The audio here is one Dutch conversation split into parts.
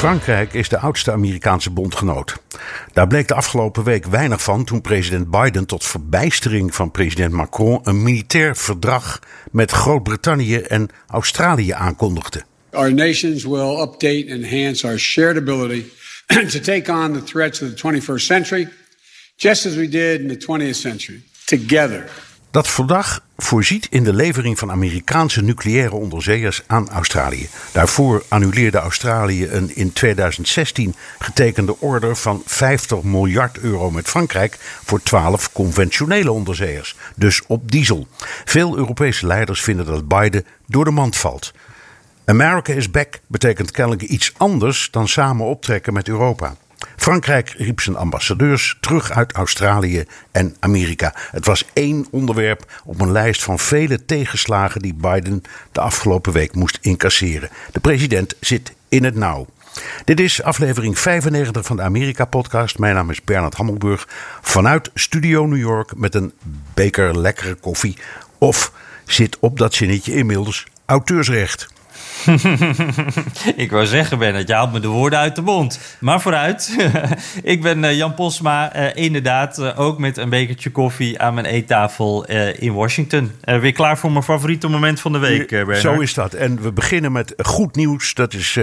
Frankrijk is de oudste Amerikaanse bondgenoot. Daar bleek de afgelopen week weinig van toen president Biden tot verbijstering van president Macron een militair verdrag met Groot-Brittannië en Australië aankondigde. Our nations will update and enhance our shared ability to take on the threats of the 21st century, just as we did in the 20th century, together. Dat verdrag voorziet in de levering van Amerikaanse nucleaire onderzeeërs aan Australië. Daarvoor annuleerde Australië een in 2016 getekende order van 50 miljard euro met Frankrijk voor 12 conventionele onderzeeërs, dus op diesel. Veel Europese leiders vinden dat Biden door de mand valt. America is back betekent kennelijk iets anders dan samen optrekken met Europa. Frankrijk riep zijn ambassadeurs terug uit Australië en Amerika. Het was één onderwerp op een lijst van vele tegenslagen die Biden de afgelopen week moest incasseren. De president zit in het nauw. Dit is aflevering 95 van de Amerika-podcast. Mijn naam is Bernard Hammelburg. Vanuit Studio New York met een beker lekkere koffie. Of zit op dat zinnetje inmiddels auteursrecht. ik wou zeggen, Bernard, je haalt me de woorden uit de mond. Maar vooruit. ik ben uh, Jan Posma, uh, inderdaad uh, ook met een bekertje koffie aan mijn eettafel in Washington. weer klaar voor mijn favoriete moment van de week, Bernard. Zo is dat. En we beginnen met goed nieuws. Dat is...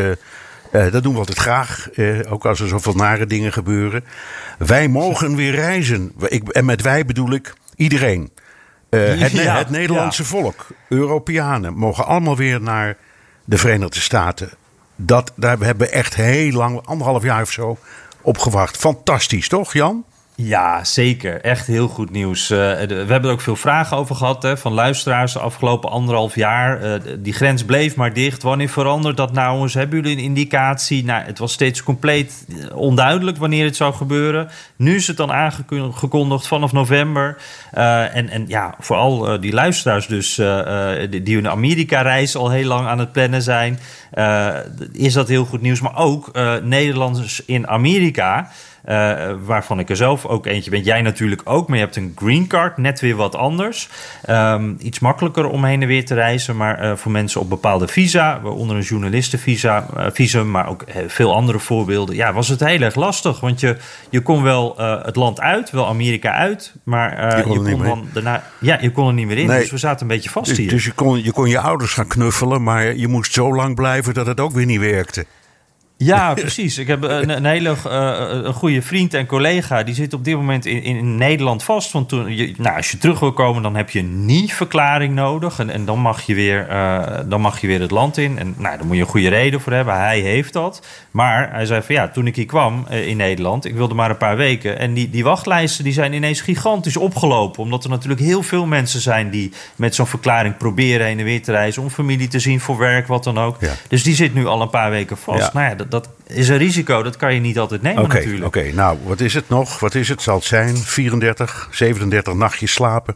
dat doen we altijd graag, ook als er zoveel nare dingen gebeuren. Wij mogen weer reizen. Ik, en met wij bedoel ik iedereen. het, ja, het, Nederlandse ja. volk, Europeanen, mogen allemaal weer naar de Verenigde Staten. Dat, daar hebben we echt heel lang, anderhalf jaar of zo, op gewacht. Fantastisch, toch Jan? Ja, zeker. Echt heel goed nieuws. Uh, we hebben er ook veel vragen over gehad hè, van luisteraars de afgelopen anderhalf jaar. Uh, die grens bleef maar dicht. Wanneer verandert dat nou eens? Hebben jullie een indicatie? Nou, het was steeds compleet onduidelijk wanneer het zou gebeuren. Nu is het dan aangekondigd vanaf november. En, en ja, vooral die luisteraars dus, die hun Amerika-reis al heel lang aan het plannen zijn... is dat heel goed nieuws. Maar ook Nederlanders in Amerika... Uh, waarvan ik er zelf ook eentje ben. Jij natuurlijk ook, maar je hebt een green card, net weer wat anders. Um, iets makkelijker om heen en weer te reizen, maar uh, voor mensen op bepaalde visa, waaronder een journalistenvisa, uh, visum, maar ook veel andere voorbeelden, ja, was het heel erg lastig. Want je, je kon wel het land uit, wel Amerika uit, maar je kon, je kon dan daarna, ja, je kon er niet meer in. Nee. Dus we zaten een beetje vast dus, hier. Dus je kon, je kon je ouders gaan knuffelen, maar je moest zo lang blijven dat het ook weer niet werkte. Ja, precies. Ik heb een, een hele uh, een goede vriend en collega. Die zit op dit moment in, in Nederland vast. Want toen, je, nou, als je terug wil komen, dan heb je een niet-verklaring nodig. En, en dan, mag je weer, uh, dan mag je weer het land in. En nou, daar moet je een goede reden voor hebben. Hij heeft dat. Maar hij zei van ja, toen ik hier kwam uh, in Nederland, ik wilde maar een paar weken. En die, die wachtlijsten die zijn ineens gigantisch opgelopen. Omdat er natuurlijk heel veel mensen zijn die met zo'n verklaring proberen heen en weer te reizen. Om familie te zien, voor werk, wat dan ook. Ja. Dus die zit nu al een paar weken vast. Ja. Nou ja, dat, dat, is een risico. Dat kan je niet altijd nemen okay, natuurlijk. Oké, nou, wat is het nog? Wat is het? Zal het zijn 34, 37 nachtjes slapen?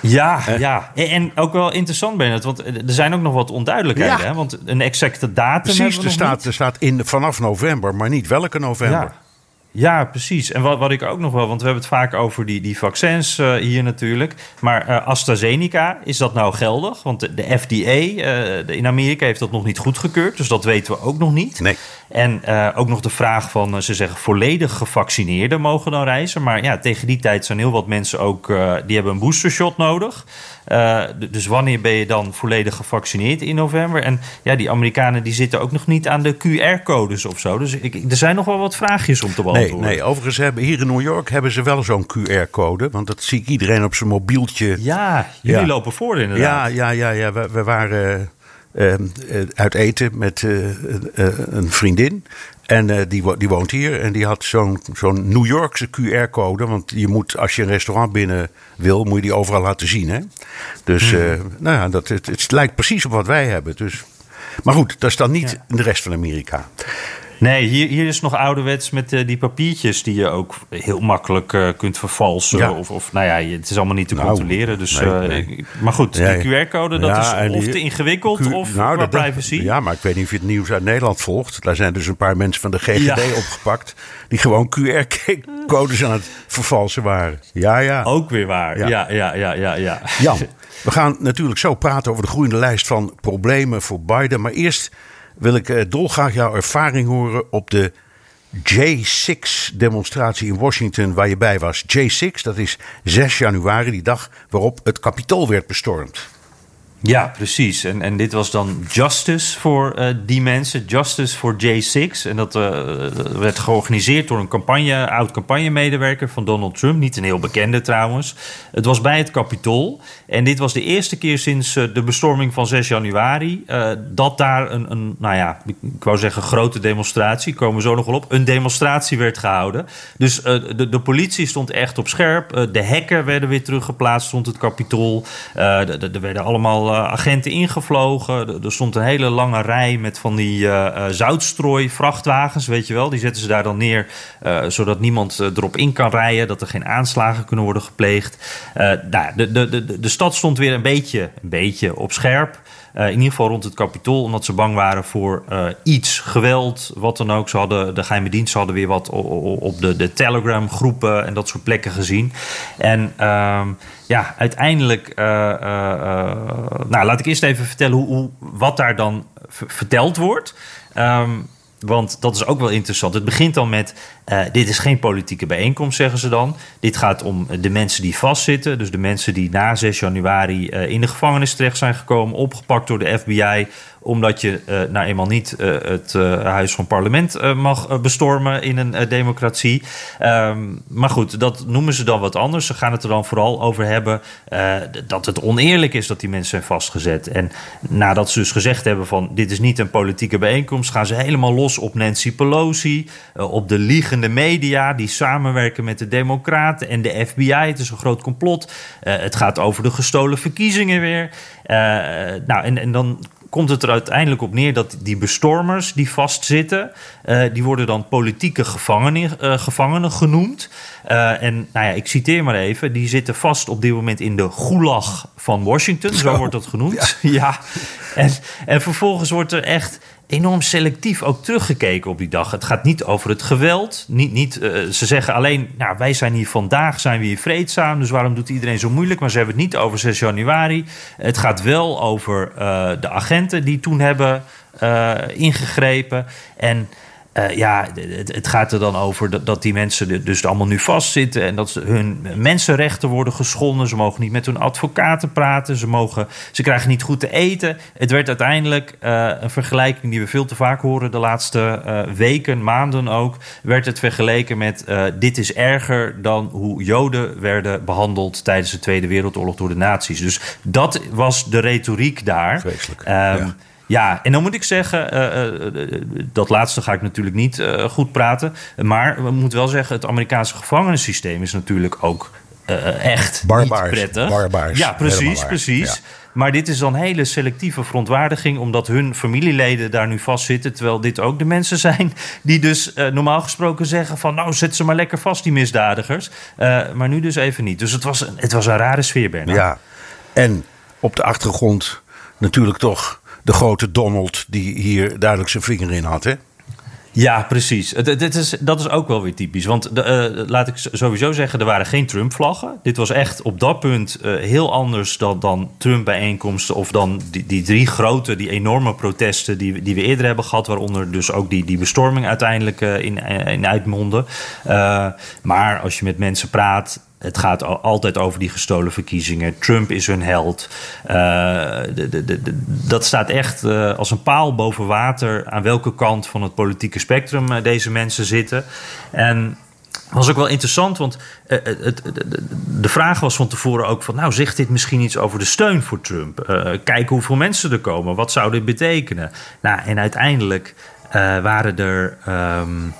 Ja, eh? ja. En ook wel interessant ben het, want er zijn ook nog wat onduidelijkheden. Ja. Hè? Want een exacte datum Precies, er staat, er staat in, vanaf november, maar niet welke november. Ja. Ja, precies. En wat, wat ik ook nog wel, want we hebben het vaak over die, die vaccins uh, hier natuurlijk. Maar uh, AstraZeneca, is dat nou geldig? Want de, de FDA uh, in Amerika heeft dat nog niet goedgekeurd. Dus dat weten we ook nog niet. Nee. En ook nog de vraag van, ze zeggen volledig gevaccineerden mogen dan reizen. Maar ja, tegen die tijd zijn heel wat mensen ook, die hebben een boostershot nodig. Uh, dus wanneer ben je dan volledig gevaccineerd in november? En ja, die Amerikanen die zitten ook nog niet aan de QR-codes of zo. Dus ik, er zijn nog wel wat vraagjes om te beantwoorden. Nee, nee overigens hebben hier in New York hebben ze wel zo'n QR-code. Want dat zie ik iedereen op zijn mobieltje. Ja, jullie ja. lopen voor inderdaad. Ja, ja, ja, ja. We, we waren... uit eten met een vriendin. En die, die, woont hier en die had zo'n zo'n New Yorkse QR-code. Want je moet, als je een restaurant binnen wil, moet je die overal laten zien. Hè? Dus hmm. nou ja, dat, het, het, lijkt precies op wat wij hebben. Dus. Maar goed, dat is dan niet in de rest van Amerika. Nee, hier, hier is nog ouderwets met uh, die papiertjes die je ook heel makkelijk uh, kunt vervalsen. Of, of nou ja, het is allemaal niet te nou, controleren. Dus, nee, nee. Uh, maar goed, die QR-code, dat ja, is of te ingewikkeld Q, of nou, dat, privacy. Ja, maar ik weet niet of je het nieuws uit Nederland volgt. Daar zijn dus een paar mensen van de GGD opgepakt... die gewoon QR-codes aan het vervalsen waren. Ja, ja. Ook weer waar. Ja, ja, ja, ja, ja. ja. Jan, we gaan natuurlijk zo praten over de groeiende lijst van problemen voor Biden. Maar eerst wil ik uh, dolgraag jouw ervaring horen op de J6-demonstratie in Washington waar je bij was. J6, dat is 6 januari, die dag waarop het kapitool werd bestormd. Ja, precies. En, en dit was dan Justice voor uh, die mensen, Justice voor J6. En dat uh, werd georganiseerd door een campagne, oud campagnemedewerker van Donald Trump. Niet een heel bekende trouwens. Het was bij het Capitool. En dit was de eerste keer sinds uh, de bestorming van 6 januari... dat daar een, een, nou ja, ik wou zeggen grote demonstratie... komen we zo nog wel op, een demonstratie werd gehouden. Dus de, de politie stond echt op scherp. de hekken werden weer teruggeplaatst rond het Capitool. er werden allemaal uh, agenten ingevlogen. Er stond een hele lange rij met van die uh, zoutstrooi vrachtwagens, weet je wel. Die zetten ze daar dan neer, zodat niemand erop in kan rijden. Dat er geen aanslagen kunnen worden gepleegd. Nou, de, de, de, de stad stond weer een beetje, een beetje op scherp. Uh, in ieder geval rond het kapitool, omdat ze bang waren voor uh, iets, geweld, wat dan ook. Ze hadden, de geheime dienst hadden weer wat op de, de Telegram-groepen en dat soort plekken gezien. En uh, ja, uiteindelijk, uh, nou laat ik eerst even vertellen hoe, wat daar dan verteld wordt. Um, want dat is ook wel interessant. Het begint dan met: uh, dit is geen politieke bijeenkomst, zeggen ze dan. Dit gaat om de mensen die vastzitten. Dus de mensen die na 6 januari uh, in de gevangenis terecht zijn gekomen, opgepakt door de FBI omdat je uh, nou eenmaal niet het Huis van Parlement mag bestormen in een democratie. Um, maar goed, dat noemen ze dan wat anders. Ze gaan het er dan vooral over hebben dat het oneerlijk is dat die mensen zijn vastgezet. En nadat ze dus gezegd hebben van dit is niet een politieke bijeenkomst, gaan ze helemaal los op Nancy Pelosi, op de liegende media die samenwerken met de Democraten en de FBI. Het is een groot complot. het gaat over de gestolen verkiezingen weer. nou, en, en dan komt het er uiteindelijk op neer dat die bestormers die vastzitten, uh, die worden dan politieke gevangenen, gevangenen genoemd. Uh, en nou ja, ik citeer maar even, die zitten vast op dit moment in de gulag van Washington, zo, wordt dat genoemd. Ja. ja. En, en vervolgens wordt er echt enorm selectief ook teruggekeken op die dag. Het gaat niet over het geweld. Niet, niet, uh, ze zeggen alleen, nou, wij zijn hier vandaag, zijn we hier vreedzaam... dus waarom doet iedereen zo moeilijk? Maar ze hebben het niet over 6 januari. Het gaat wel over uh, de agenten die toen hebben uh, ingegrepen. En uh, ja, het, het, gaat er dan over dat, dat die mensen dus allemaal nu vastzitten en dat hun mensenrechten worden geschonden. Ze mogen niet met hun advocaten praten. Ze, mogen, ze krijgen niet goed te eten. Het werd uiteindelijk uh, een vergelijking die we veel te vaak horen de laatste uh, weken, maanden ook. Werd het vergeleken met dit is erger dan hoe Joden werden behandeld tijdens de Tweede Wereldoorlog door de nazi's. Dus dat was de retoriek daar. Vreselijk. Um, ja. Ja, en dan moet ik zeggen, uh, uh, dat laatste ga ik natuurlijk niet uh, goed praten. Maar we moeten wel zeggen, het Amerikaanse gevangenissysteem is natuurlijk ook echt barbaars, niet prettig. Barbaars. Ja, precies, precies. Ja. Maar dit is dan hele selectieve verontwaardiging, omdat hun familieleden daar nu vastzitten. Terwijl dit ook de mensen zijn die dus normaal gesproken zeggen: van nou, zet ze maar lekker vast, die misdadigers. maar nu dus even niet. Dus het was, het was een rare sfeer, Bernard. Ja, en op de achtergrond natuurlijk toch de grote Donald die hier duidelijk zijn vinger in had. Hè? Ja, precies. Dit is, dat is ook wel weer typisch. Want de, uh, laat ik sowieso zeggen, er waren geen Trump-vlaggen. Dit was echt op dat punt uh, heel anders dan, dan Trump-bijeenkomsten... of dan die, die drie grote, die enorme protesten die, die we eerder hebben gehad... waaronder dus ook die, die bestorming uiteindelijk uh, in, in uitmonden. maar als je met mensen praat het gaat altijd over die gestolen verkiezingen. Trump is hun held. Uh, de, de, dat staat echt uh, als een paal boven water aan welke kant van het politieke spectrum uh, deze mensen zitten. En was ook wel interessant, want de vraag was van tevoren ook van... nou, zegt dit misschien iets over de steun voor Trump? Kijk hoeveel mensen er komen, wat zou dit betekenen? Nou, en uiteindelijk waren er... Um,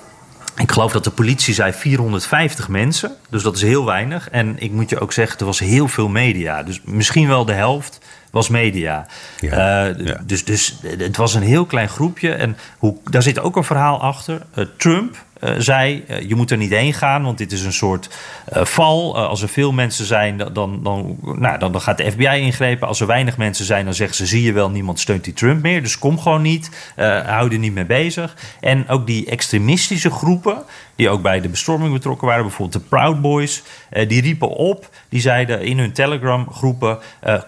ik geloof dat de politie zei 450 mensen, dus dat is heel weinig. En ik moet je ook zeggen, er was heel veel media. Dus misschien wel de helft was media. Ja, ja. Dus, dus het was een heel klein groepje. En hoe, daar zit ook een verhaal achter. Trump uh, zei: uh, je moet er niet heen gaan, want dit is een soort uh, val. als er veel mensen zijn, dan, dan, nou, dan, dan gaat de FBI ingrepen. Als er weinig mensen zijn, dan zeggen ze: zie je wel, niemand steunt die Trump meer. Dus kom gewoon niet, hou er niet mee bezig. En ook die extremistische groepen, die ook bij de bestorming betrokken waren, bijvoorbeeld de Proud Boys, die riepen op, die zeiden in hun Telegram-groepen: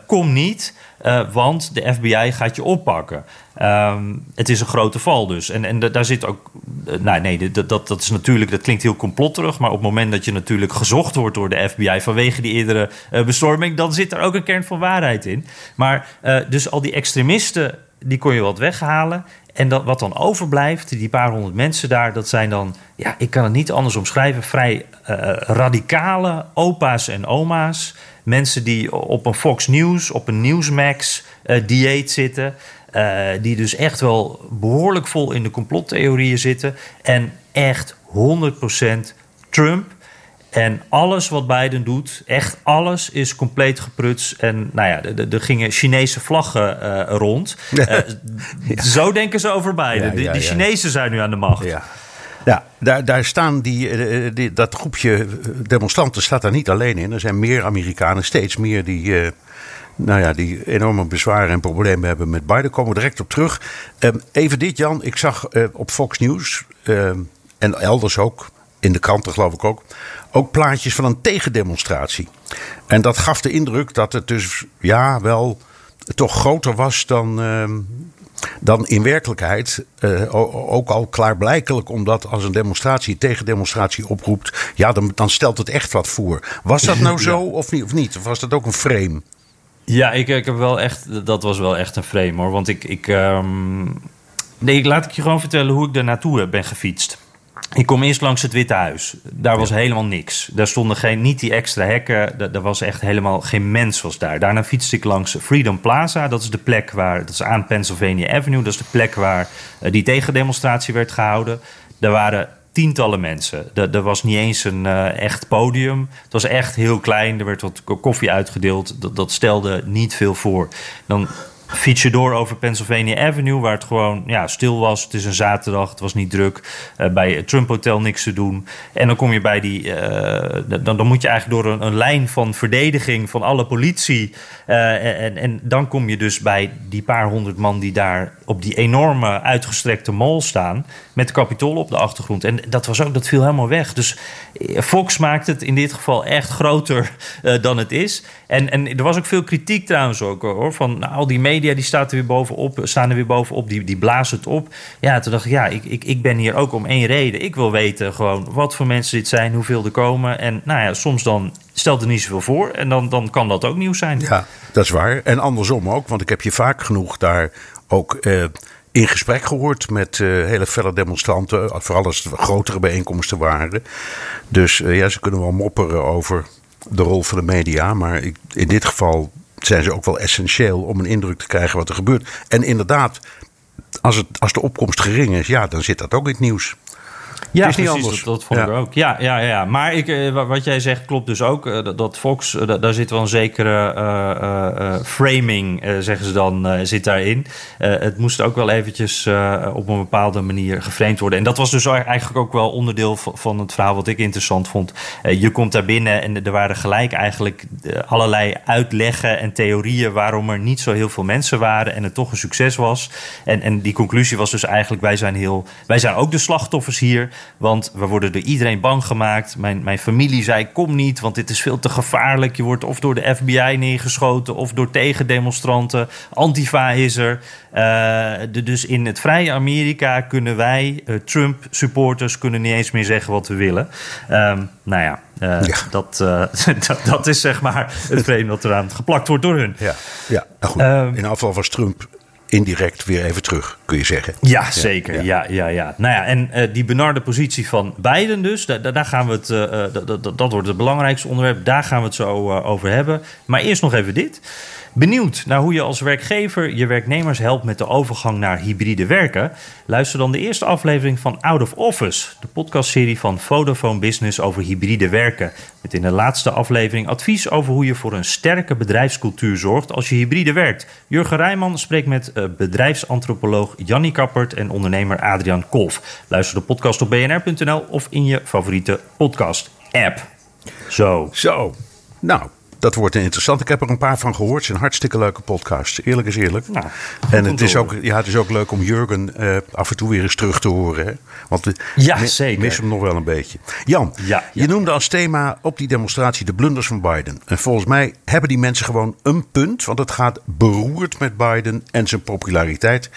kom niet. Uh, want de FBI gaat je oppakken. Um, het is een grote val dus. En, en daar zit ook. Nou, nee, dat, dat, dat is natuurlijk. Dat klinkt heel complotterig. Maar op het moment dat je natuurlijk gezocht wordt door de FBI. vanwege die eerdere uh, bestorming. dan zit er ook een kern van waarheid in. Maar dus al die extremisten. die kon je wat weghalen. En dat, wat dan overblijft, die paar honderd mensen daar, dat zijn dan, ja, ik kan het niet anders omschrijven, vrij radicale opa's en oma's. Mensen die op een Fox News, op een Newsmax uh, dieet zitten. Uh, die dus echt wel behoorlijk vol in de complottheorieën zitten. En echt 100% Trump. En alles wat Biden doet, echt alles, is compleet gepruts. En nou ja, er gingen Chinese vlaggen uh, rond. Ja. Zo denken ze over Biden. Ja, ja, de, die Chinezen zijn nu aan de macht. Ja. Ja, daar, daar staan die, die, dat groepje demonstranten staat daar niet alleen in. Er zijn meer Amerikanen, steeds meer die, nou ja, die enorme bezwaren en problemen hebben met Biden. Komen we direct op terug. Um, even dit, Jan. Ik zag op Fox News um, en elders ook, in de kranten geloof ik ook, ook plaatjes van een tegendemonstratie. En dat gaf de indruk dat het dus ja, wel toch groter was dan, uh, dan in werkelijkheid. Uh, ook al klaarblijkelijk, omdat als een demonstratie tegendemonstratie oproept, ja, dan, dan stelt het echt wat voor. Was dat nou zo ja. of, niet, of niet? Of was dat ook een frame? Ja, ik, ik heb wel echt. Dat was wel echt een frame hoor. Want ik. ik um, nee, laat ik je gewoon vertellen hoe ik daar naartoe ben gefietst. Ik kom eerst langs het Witte Huis. Daar was ja. helemaal niks. Daar stonden geen, niet die extra hekken. Daar, was echt helemaal geen mens was daar. Daarna fietste ik langs Freedom Plaza. Dat is de plek waar, dat is aan Pennsylvania Avenue. Dat is de plek waar uh, die tegendemonstratie werd gehouden. Daar waren tientallen mensen. Er, er was niet eens een uh, echt podium. Het was echt heel klein. Er werd wat koffie uitgedeeld. Dat, dat stelde niet veel voor. Dan fiets je door over Pennsylvania Avenue, waar het gewoon ja, stil was. Het is een zaterdag, het was niet druk. Uh, bij het Trump Hotel niks te doen. En dan kom je bij die. Uh, dan, dan moet je eigenlijk door een, een, lijn van verdediging van alle politie. Uh, en, en dan kom je dus bij die paar honderd man die daar op die enorme uitgestrekte mall staan. Met de kapitool op de achtergrond. En dat was ook, dat viel helemaal weg. Dus Fox maakt het in dit geval echt groter dan het is. En, en er was ook veel kritiek trouwens ook hoor. Van nou, al die media die staat er weer bovenop, staan er weer bovenop, die, die blazen het op. Ja, toen dacht ik, ja, ik, ik, ik ben hier ook om één reden. Ik wil weten gewoon wat voor mensen dit zijn, hoeveel er komen. En nou ja, soms dan stelt er niet zoveel voor. En dan, dan kan dat ook nieuws zijn. Ja, dat is waar. En andersom ook, want ik heb je vaak genoeg daar ook. Uh, in gesprek gehoord met uh, hele felle demonstranten. Vooral als het grotere bijeenkomsten waren. Dus uh, ja, ze kunnen wel mopperen over de rol van de media. Maar ik, in dit geval zijn ze ook wel essentieel om een indruk te krijgen wat er gebeurt. En inderdaad, als, het, als de opkomst gering is, ja, dan zit dat ook in het nieuws. Ja, is niet precies, anders. Dat, dat vond ja. ik ook. Ja, ja, ja. maar ik, uh, wat jij zegt klopt dus ook. Uh, dat, dat, Fox, uh, daar zit wel een zekere framing, zeggen ze dan, zit daarin. het moest ook wel eventjes op een bepaalde manier geframed worden. En dat was dus eigenlijk ook wel onderdeel van, van het verhaal wat ik interessant vond. je komt daar binnen en er waren gelijk eigenlijk allerlei uitleggen en theorieën... waarom er niet zo heel veel mensen waren en het toch een succes was. En, en die conclusie was dus eigenlijk, wij zijn, heel, wij zijn ook de slachtoffers hier... Want we worden door iedereen bang gemaakt. Mijn, mijn familie zei: kom niet, want dit is veel te gevaarlijk. Je wordt of door de FBI neergeschoten of door tegendemonstranten. Antifa is er. Uh, de, dus in het vrije Amerika kunnen wij, uh, Trump-supporters, kunnen niet eens meer zeggen wat we willen. Um, nou ja, uh, ja. Dat, dat, dat, is zeg maar het vreemde dat eraan geplakt wordt door hun. Ja, ja. Nou goed, um, in afval was Trump indirect weer even terug, kun je zeggen. Ja, zeker. Ja, ja, ja. Nou ja, en uh, die benarde positie van Biden dus, daar, daar gaan we het, uh, dat, dat, dat wordt het belangrijkste onderwerp, daar gaan we het zo over hebben. Maar eerst nog even dit. Benieuwd naar hoe je als werkgever je werknemers helpt met de overgang naar hybride werken? Luister dan de eerste aflevering van Out of Office, de podcastserie van Vodafone Business over hybride werken. Met in de laatste aflevering advies over hoe je voor een sterke bedrijfscultuur zorgt als je hybride werkt. Jurgen Rijman spreekt met eh, bedrijfsantropoloog Jannie Kappert en ondernemer Adriaan Kolf. Luister de podcast op bnr.nl of in je favoriete podcast-app. Zo. Zo. Nou, dat wordt interessant. Ik heb er een paar van gehoord. Het zijn hartstikke leuke podcasts. Eerlijk is eerlijk. Nou, en het is, ook, ja, het is ook leuk om Jurgen uh, af en toe weer eens terug te horen. Hè? Want we ja, zeker. missen hem nog wel een beetje. Jan, ja, je noemde als thema op die demonstratie de blunders van Biden. En volgens mij hebben die mensen gewoon een punt. Want het gaat beroerd met Biden en zijn populariteit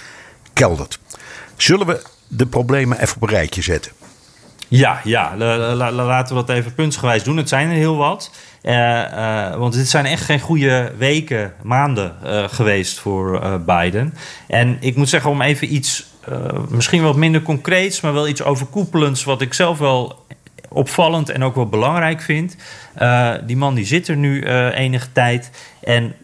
keldert. Zullen we de problemen even op een rijtje zetten? Ja, ja. laten we dat even puntsgewijs doen. Het zijn er heel wat. Uh, uh, want dit zijn echt geen goede weken, maanden uh, geweest voor Biden. En ik moet zeggen, om even iets, misschien wat minder concreets, maar wel iets overkoepelends, wat ik zelf wel opvallend en ook wel belangrijk vind. die man die zit er nu enige tijd. En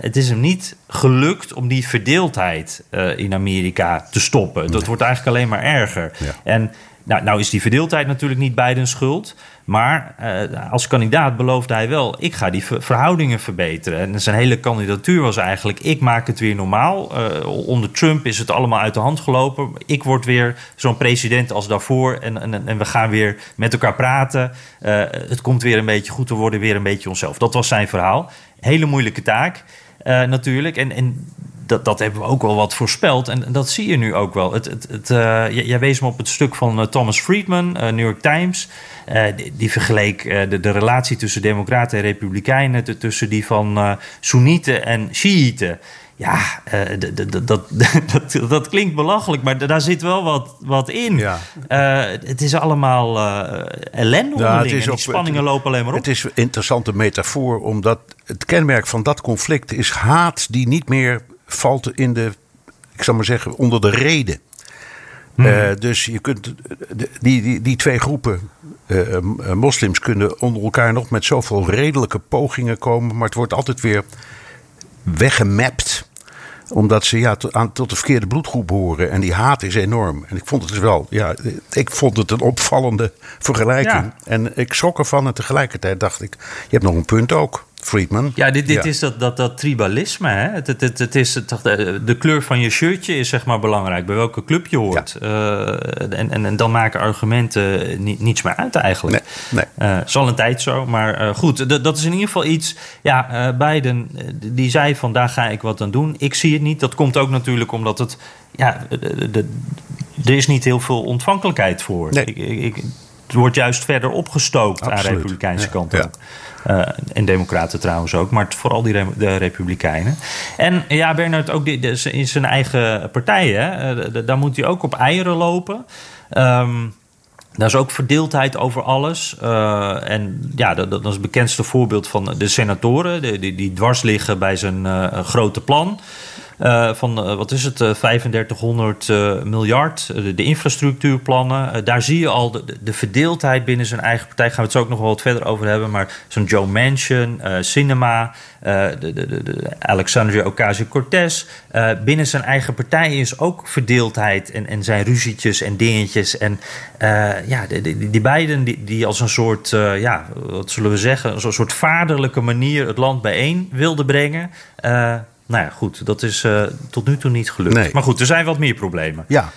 het is hem niet gelukt om die verdeeldheid in Amerika te stoppen. Dat wordt eigenlijk alleen maar erger. Ja. En nou, nou is die verdeeldheid natuurlijk niet Bidens schuld. Maar uh, als kandidaat beloofde hij wel: ik ga die verhoudingen verbeteren. En zijn hele kandidatuur was eigenlijk: ik maak het weer normaal. Uh, onder Trump is het allemaal uit de hand gelopen. Ik word weer zo'n president als daarvoor. En, en, en, we gaan weer met elkaar praten. Uh, het komt weer een beetje goed. We worden weer een beetje onszelf. Dat was zijn verhaal. Hele moeilijke taak natuurlijk. En, en dat, dat hebben we ook wel wat voorspeld. En dat zie je nu ook wel. Het, het, het, uh, jij wees me op het stuk van uh, Thomas Friedman, New York Times. Die, die, vergeleek de, de, relatie tussen Democraten en Republikeinen, tussen die van Soenieten en Shiiten. Ja, dat, dat, dat, dat, klinkt belachelijk, maar daar zit wel wat, wat in. Ja. het is allemaal ellende ja, het is spanningen lopen alleen maar op. Het is een interessante metafoor, omdat het kenmerk van dat conflict is haat die niet meer valt in de, ik zal maar zeggen, onder de reden. Hmm. Uh, dus je kunt, die, die, die twee groepen uh, moslims kunnen onder elkaar nog met zoveel redelijke pogingen komen, maar het wordt altijd weer weggemapt omdat ze ja, tot, aan, tot de verkeerde bloedgroep horen. En die haat is enorm. En ik vond het dus wel, ja, ik vond het een opvallende vergelijking. En ik schrok ervan en tegelijkertijd dacht ik, je hebt nog een punt ook. Friedman. Ja, dit, dit is dat, dat, dat tribalisme. Hè? Het, het, het, het is het, de kleur van je shirtje is zeg maar belangrijk. Bij welke club je hoort. Uh, en, en, en dan maken argumenten niet, niets meer uit eigenlijk. Nee, nee. Uh, zal een tijd zo. Maar uh, goed, dat is in ieder geval iets. Ja, Biden die zei van daar ga ik wat aan doen. Ik zie het niet. Dat komt ook natuurlijk omdat het... Ja, de, de, er is niet heel veel ontvankelijkheid voor. Nee. Ik, ik, het wordt juist verder opgestookt Absoluut. aan de republikeinse kant ook. Uh, en democraten trouwens ook, maar vooral die de republikeinen. En ja, Bernard ook die, in zijn eigen partij, hè, uh, daar moet hij ook op eieren lopen. Um, daar is ook verdeeldheid over alles. Uh, en ja, dat, dat, is het bekendste voorbeeld van de senatoren, die, die, die dwars liggen bij zijn grote plan. Uh, van uh, wat is het, uh, 3500 miljard, de infrastructuurplannen. daar zie je al de, de, verdeeldheid binnen zijn eigen partij. Gaan we het zo ook nog wel wat verder over hebben. Maar zo'n Joe Manchin, Cinema, de, de, Alexandria Ocasio-Cortez. binnen zijn eigen partij is ook verdeeldheid en, en zijn ruzietjes en dingetjes. En ja, die, die, beiden die, die als een soort, ja, wat zullen we zeggen, een soort vaderlijke manier het land bijeen wilden brengen. Nou ja, goed, dat is uh, tot nu toe niet gelukt. Nee. Maar goed, er zijn wat meer problemen. Ja.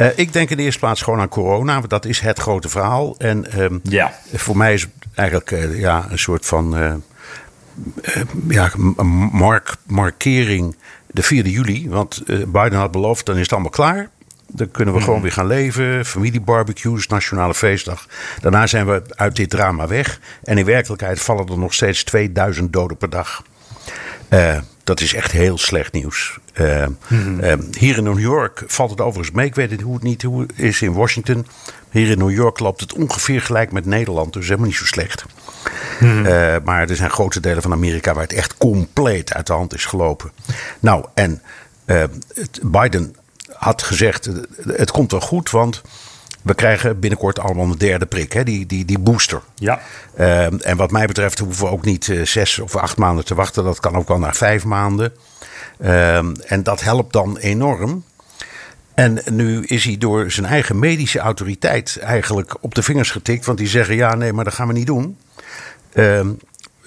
Uh, ik denk in de eerste plaats gewoon aan corona, want dat is het grote verhaal. En um, ja. voor mij is het eigenlijk uh, ja, een soort van ja, mark, markering de 4 juli. Want Biden had beloofd, dan is het allemaal klaar. Dan kunnen we mm. gewoon weer gaan leven. Familiebarbecues, nationale feestdag. Daarna zijn we uit dit drama weg. En in werkelijkheid vallen er nog steeds 2000 doden per dag. Uh, dat is echt heel slecht nieuws. Uh, hier in New York valt het overigens mee. Ik weet het, hoe het niet hoe het is in Washington. Hier in New York loopt het ongeveer gelijk met Nederland. Dus helemaal niet zo slecht. Uh, maar er zijn grote delen van Amerika waar het echt compleet uit de hand is gelopen. Nou, en Biden had gezegd: het komt wel goed, want we krijgen binnenkort allemaal een derde prik, hè? Die, die, die booster. Ja. en wat mij betreft hoeven we ook niet zes of acht maanden te wachten. Dat kan ook wel naar vijf maanden. en dat helpt dan enorm. En nu is hij door zijn eigen medische autoriteit eigenlijk op de vingers getikt. Want die zeggen: ja, nee, maar dat gaan we niet doen. Ehm,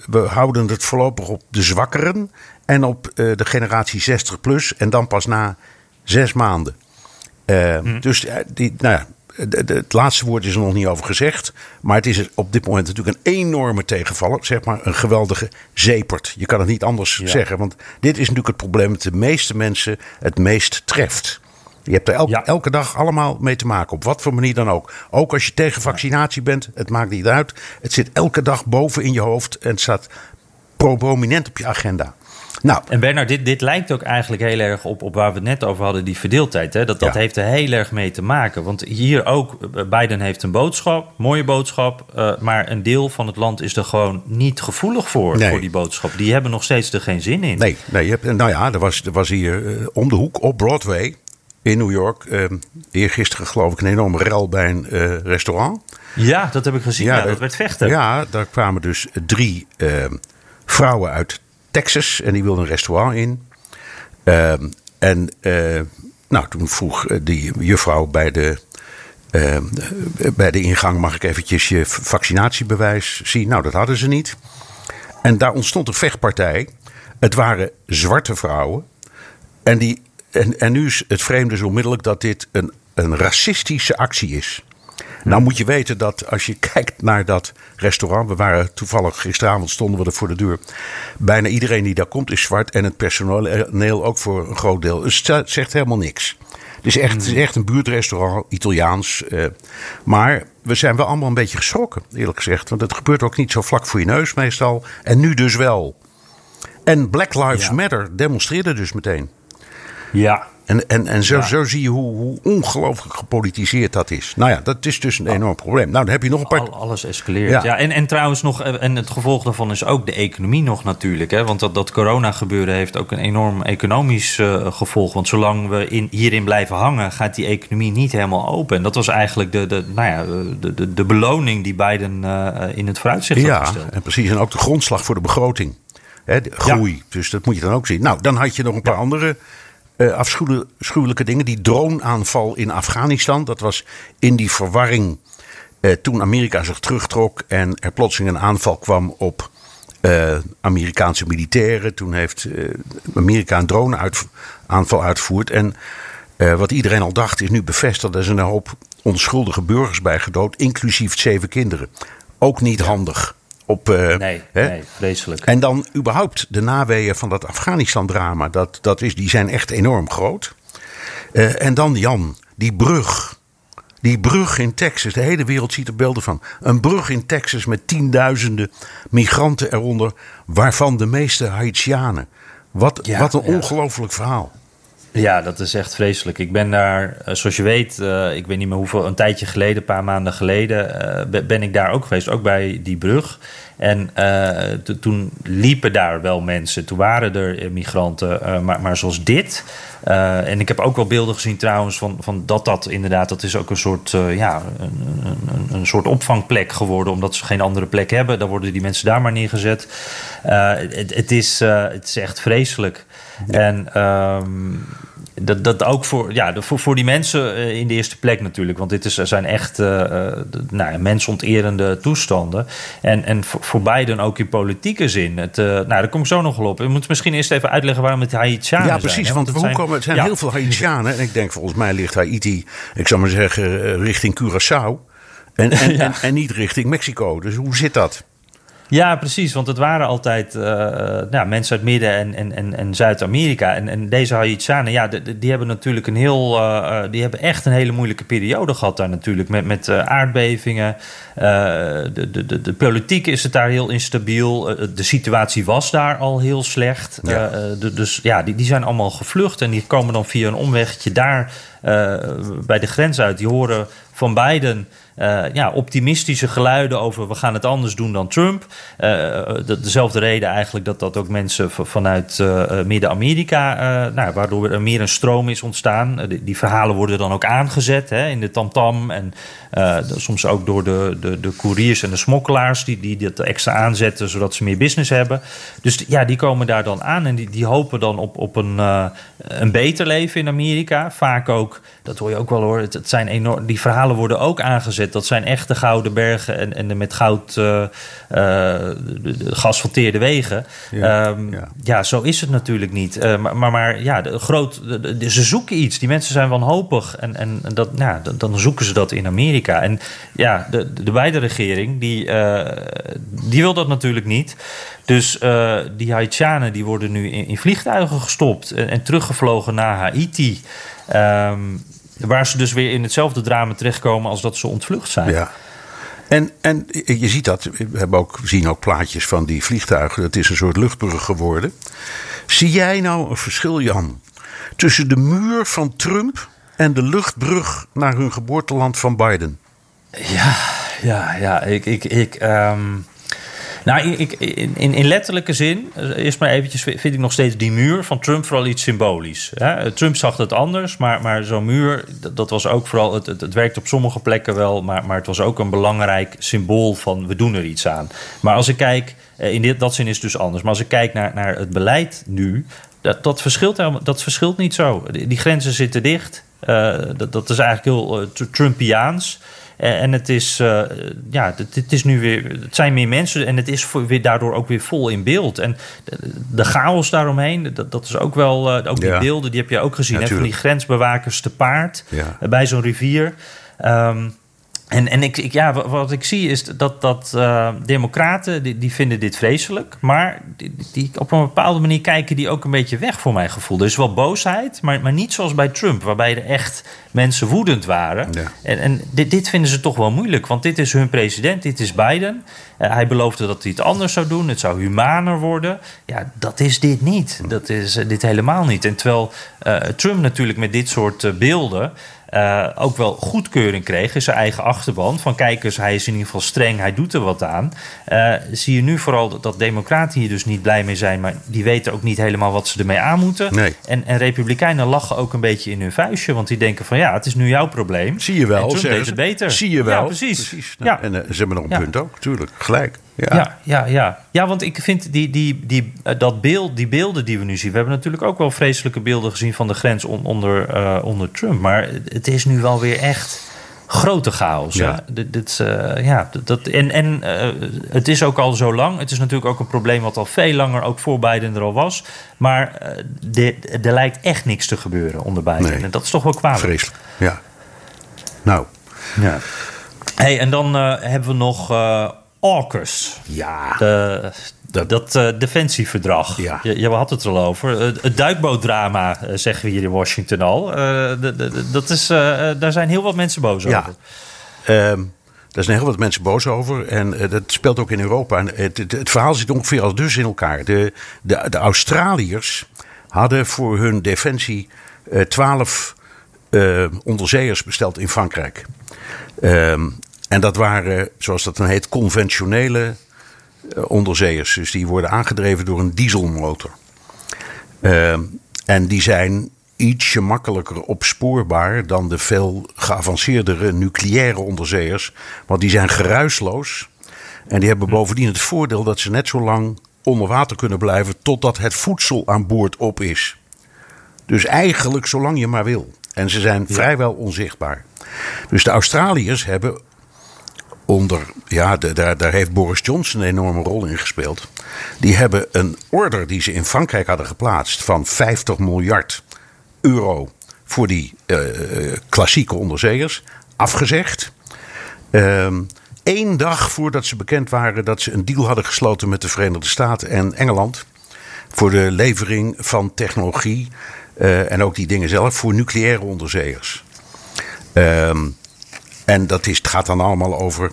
we houden het voorlopig op de zwakkeren en op uh, de generatie 60 plus. En dan pas na zes maanden. Uh, Dus die, nou ja, het laatste woord is er nog niet over gezegd. Maar het is op dit moment natuurlijk een enorme tegenvaller. Zeg maar een geweldige zepert. Je kan het niet anders zeggen. Want dit is natuurlijk het probleem dat de meeste mensen het meest treft. Je hebt er elke dag allemaal mee te maken, op wat voor manier dan ook. Ook als je tegen vaccinatie bent, het maakt niet uit. Het zit elke dag boven in je hoofd en het staat prominent op je agenda. Nou. En Bernard, dit, dit lijkt ook eigenlijk heel erg op, op waar we het net over hadden, die verdeeldheid. Hè? Dat, dat heeft er heel erg mee te maken. Want hier ook, eh, Biden heeft een boodschap, mooie boodschap. Uh, maar een deel van het land is er gewoon niet gevoelig voor, voor die boodschap. Die hebben nog steeds er geen zin in. Nee, nee je hebt, nou ja, er was, er was hier uh, om de hoek op Broadway in New York. Uh, eergisteren geloof ik een enorme rel bij een uh, restaurant. Ja, dat heb ik gezien. Ja, dat werd vechten. Ja, daar kwamen dus drie uh, vrouwen uit Texas en die wilden een restaurant in. Ehm, en eh, nou, toen vroeg die juffrouw bij de, ehm, bij de ingang: mag ik eventjes je vaccinatiebewijs zien? Nou, dat hadden ze niet. En daar ontstond een vechtpartij. Het waren zwarte vrouwen. En die en, en nu is het vreemde zo onmiddellijk dat dit een, een racistische actie is. Nou moet je weten dat als je kijkt naar dat restaurant. We waren toevallig gisteravond stonden we er voor de deur. Bijna iedereen die daar komt is zwart. En het personeel ook voor een groot deel. Dus het zegt helemaal niks. Het is echt, het is echt een buurtrestaurant, Italiaans. Uh, maar we zijn wel allemaal een beetje geschrokken, eerlijk gezegd. Want het gebeurt ook niet zo vlak voor je neus meestal. En nu dus wel. En Black Lives Matter demonstreerde dus meteen. Ja. En, en, en zo, zo zie je hoe, hoe ongelooflijk gepolitiseerd dat is. Nou ja, dat is dus een enorm probleem. Nou, dan heb je nog een paar... alles escaleert. Ja. en, en trouwens nog, eh, en het gevolg daarvan is ook de economie nog natuurlijk. Hè? Want dat, dat corona gebeuren heeft ook een enorm economisch uh, gevolg. Want zolang we in, hierin blijven hangen, gaat die economie niet helemaal open. En dat was eigenlijk de, de, nou ja, de, de, de beloning die Biden uh, in het vooruitzicht had gesteld. Ja, en precies. En ook de grondslag voor de begroting. Hè, de groei. Dus dat moet je dan ook zien. Nou, dan had je nog een paar andere uh, afschuwelijke dingen. Die droneaanval in Afghanistan. Dat was in die verwarring uh, toen Amerika zich terugtrok en er plotseling een aanval kwam op uh, Amerikaanse militairen. Toen heeft Amerika een droneaanval uitgevoerd. En wat iedereen al dacht is nu bevestigd. Er zijn een hoop onschuldige burgers bij gedood, inclusief zeven kinderen. Ook niet handig. Op, uh, nee, nee, vreselijk. En dan überhaupt de naweeën van dat Afghanistan-drama. Dat, dat is, die zijn echt enorm groot. Uh, en dan Jan, die brug. Die brug in Texas. De hele wereld ziet er beelden van. Een brug in Texas met tienduizenden migranten eronder. Waarvan de meeste Haitianen. Wat, ja, wat een ja. ongelooflijk verhaal. Ja, dat is echt vreselijk. Ik ben daar, eh, zoals je weet, uh, ik weet niet meer hoeveel, een tijdje geleden, een paar maanden geleden, uh, ben ik daar ook geweest, ook bij die brug. En toen liepen daar wel mensen, toen waren er migranten, maar, maar zoals dit. en ik heb ook wel beelden gezien trouwens van, van dat dat inderdaad, dat is ook een soort, ja, een, een, een, soort opvangplek geworden, omdat ze geen andere plek hebben. Dan worden die mensen daar maar neergezet. Het, het, is, het is echt vreselijk. En um, dat, dat ook voor, ja, voor, voor die mensen eh, in de eerste plek natuurlijk. Want dit is, zijn echt uh, nou, mensonterende toestanden. En, en voor, voor ook in politieke zin. Het, uh, nou, daar kom ik zo nog wel op. We moeten misschien eerst even uitleggen waarom het Haitianen zijn. Ja, precies. Zijn, want hoe zijn, komen, het zijn ja. heel veel Haitianen. En ik denk volgens mij ligt Haiti, ik zou maar zeggen, richting Curaçao. En, en, ja. en, en niet richting Mexico. Dus hoe zit dat? Ja, precies. Want het waren altijd uh, nou, mensen uit Midden- en, en, en, en Zuid-Amerika. En, en deze Haitianen, ja, die, die hebben natuurlijk een heel... Uh, die hebben echt een hele moeilijke periode gehad daar natuurlijk. Met, met uh, aardbevingen. de, de, de, de politiek is het daar heel instabiel. de situatie was daar al heel slecht. Ja. De, dus ja, die, die zijn allemaal gevlucht. En die komen dan via een omwegje daar bij de grens uit. Die horen van Biden ja, optimistische geluiden over we gaan het anders doen dan Trump. Uh, dezelfde reden eigenlijk dat dat ook mensen vanuit uh, Midden-Amerika, nou, waardoor er meer een stroom is ontstaan. Die, die, verhalen worden dan ook aangezet hè, in de tamtam en soms ook door de, de, de couriers en de smokkelaars die, die dat extra aanzetten zodat ze meer business hebben. Dus ja, die komen daar dan aan en die, die hopen dan op, op een, een beter leven in Amerika. Vaak ook, dat hoor je ook wel hoor, het, het zijn enorm, die verhalen worden ook aangezet dat zijn echte gouden bergen en, en de met goud uh, geasfalteerde wegen. Ja, ehm, ja. ja, zo is het natuurlijk niet. Uh, maar, maar, maar, ja, de, groot, de, ze zoeken iets. Die mensen zijn wanhopig. En, en dat, ja, dan zoeken ze dat in Amerika. En ja, de, de beide regering, die, die wil dat natuurlijk niet. Dus die Haitianen die worden nu in, in vliegtuigen gestopt en, en teruggevlogen naar Haiti. Um, Waar ze dus weer in hetzelfde drama terechtkomen als dat ze ontvlucht zijn. Ja. En, en je ziet dat, we hebben ook, zien ook plaatjes van die vliegtuigen. Het is een soort luchtbrug geworden. Zie jij nou een verschil, Jan, tussen de muur van Trump en de luchtbrug naar hun geboorteland van Biden? Ja, ja, ja. Ik, ik, ik, um, nou, ik, in, in, letterlijke zin, eh, eerst maar eventjes, vind ik nog steeds die muur van Trump vooral iets symbolisch. Hè? Trump zag het anders, maar, maar zo'n muur, dat, was ook vooral, het, het, werkt op sommige plekken wel, maar, maar het was ook een belangrijk symbool van we doen er iets aan. Maar als ik kijk, eh, in dit, dat zin is het dus anders, maar als ik kijk naar, naar het beleid nu, dat, verschilt, dat verschilt niet zo. Die, grenzen zitten dicht. Dat, dat, is eigenlijk heel uh, Trumpiaans. Eh, en het is, uh, ja, het, is nu weer, het zijn meer mensen en het is weer daardoor ook weer vol in beeld. En de, chaos daaromheen, dat, dat is ook wel, uh, ook die beelden, die heb je ook gezien, hè, van die grensbewakers te paard bij zo'n rivier. Um, en, en ik, ik, ja, wat ik zie is dat, dat uh, democraten, die, die vinden dit vreselijk. Maar die, die, op een bepaalde manier kijken die ook een beetje weg voor mijn gevoel. Er is wel boosheid, maar, maar niet zoals bij Trump. Waarbij er echt mensen woedend waren. En, en dit, dit, vinden ze toch wel moeilijk. Want dit is hun president, dit is Biden. Uh, hij beloofde dat hij het anders zou doen. Het zou humaner worden. Ja, dat is dit niet. Dat is uh, dit helemaal niet. En terwijl Trump natuurlijk met dit soort beelden... Uh, ook wel goedkeuring kreeg in zijn eigen achterban. Van kijk eens, hij is in ieder geval streng, hij doet er wat aan. Uh, zie je nu vooral dat, dat, democraten hier dus niet blij mee zijn, maar die weten ook niet helemaal wat ze ermee aan moeten. Nee. En, en republikeinen lachen ook een beetje in hun vuistje, want die denken van ja, het is nu jouw probleem. Zie je wel, en Trump deed het beter. Zie je wel. Ja, precies. precies. Nou, ja. En uh, ze hebben nog een punt ook, tuurlijk, gelijk. Ja. ja, ja, ja. ja want ik vind die, die, die, dat beeld, die beelden die we nu zien. We hebben natuurlijk ook wel vreselijke beelden gezien van de grens onder, uh, onder Trump. Maar het is nu wel weer echt grote chaos. Ja. Dit, dit uh, ja, dat, en en uh, het is ook al zo lang. Het is natuurlijk ook een probleem wat al veel langer, ook voor Biden er al was. Maar er lijkt echt niks te gebeuren onder Biden. Nee. En dat is toch wel kwalijk. Vreselijk, ja. Nou. Ja. Hey, en dan hebben we nog AUKUS. Ja. De, dat, dat uh, defensieverdrag. Ja. Je, je had het er al over. Het duikbootdrama, uh, zeggen we hier in Washington al. De, de, dat is, daar zijn heel wat mensen boos ja. over. Um, daar zijn heel wat mensen boos over. En dat speelt ook in Europa. En het, het, het, verhaal zit ongeveer al dus in elkaar. De, de, de Australiërs hadden voor hun defensie twaalf onderzeeërs besteld in Frankrijk. Um, en dat waren, zoals dat dan heet, conventionele uh, onderzeeërs. Dus die worden aangedreven door een dieselmotor. Uh, en die zijn ietsje makkelijker opspoorbaar dan de veel geavanceerdere nucleaire onderzeeërs. Want die zijn geruisloos. En die hebben bovendien het voordeel dat ze net zo lang onder water kunnen blijven totdat het voedsel aan boord op is. Dus eigenlijk zolang je maar wil. En ze zijn vrijwel onzichtbaar. Dus de Australiërs hebben onder, ja, daar, daar heeft Boris Johnson een enorme rol in gespeeld. Die hebben een order die ze in Frankrijk hadden geplaatst van 50 miljard euro voor die uh, klassieke onderzeeërs afgezegd. Eén ehm, dag voordat ze bekend waren dat ze een deal hadden gesloten met de Verenigde Staten en Engeland. Voor de levering van technologie uh, en ook die dingen zelf voor nucleaire onderzeeërs. Um, en dat is, het gaat dan allemaal over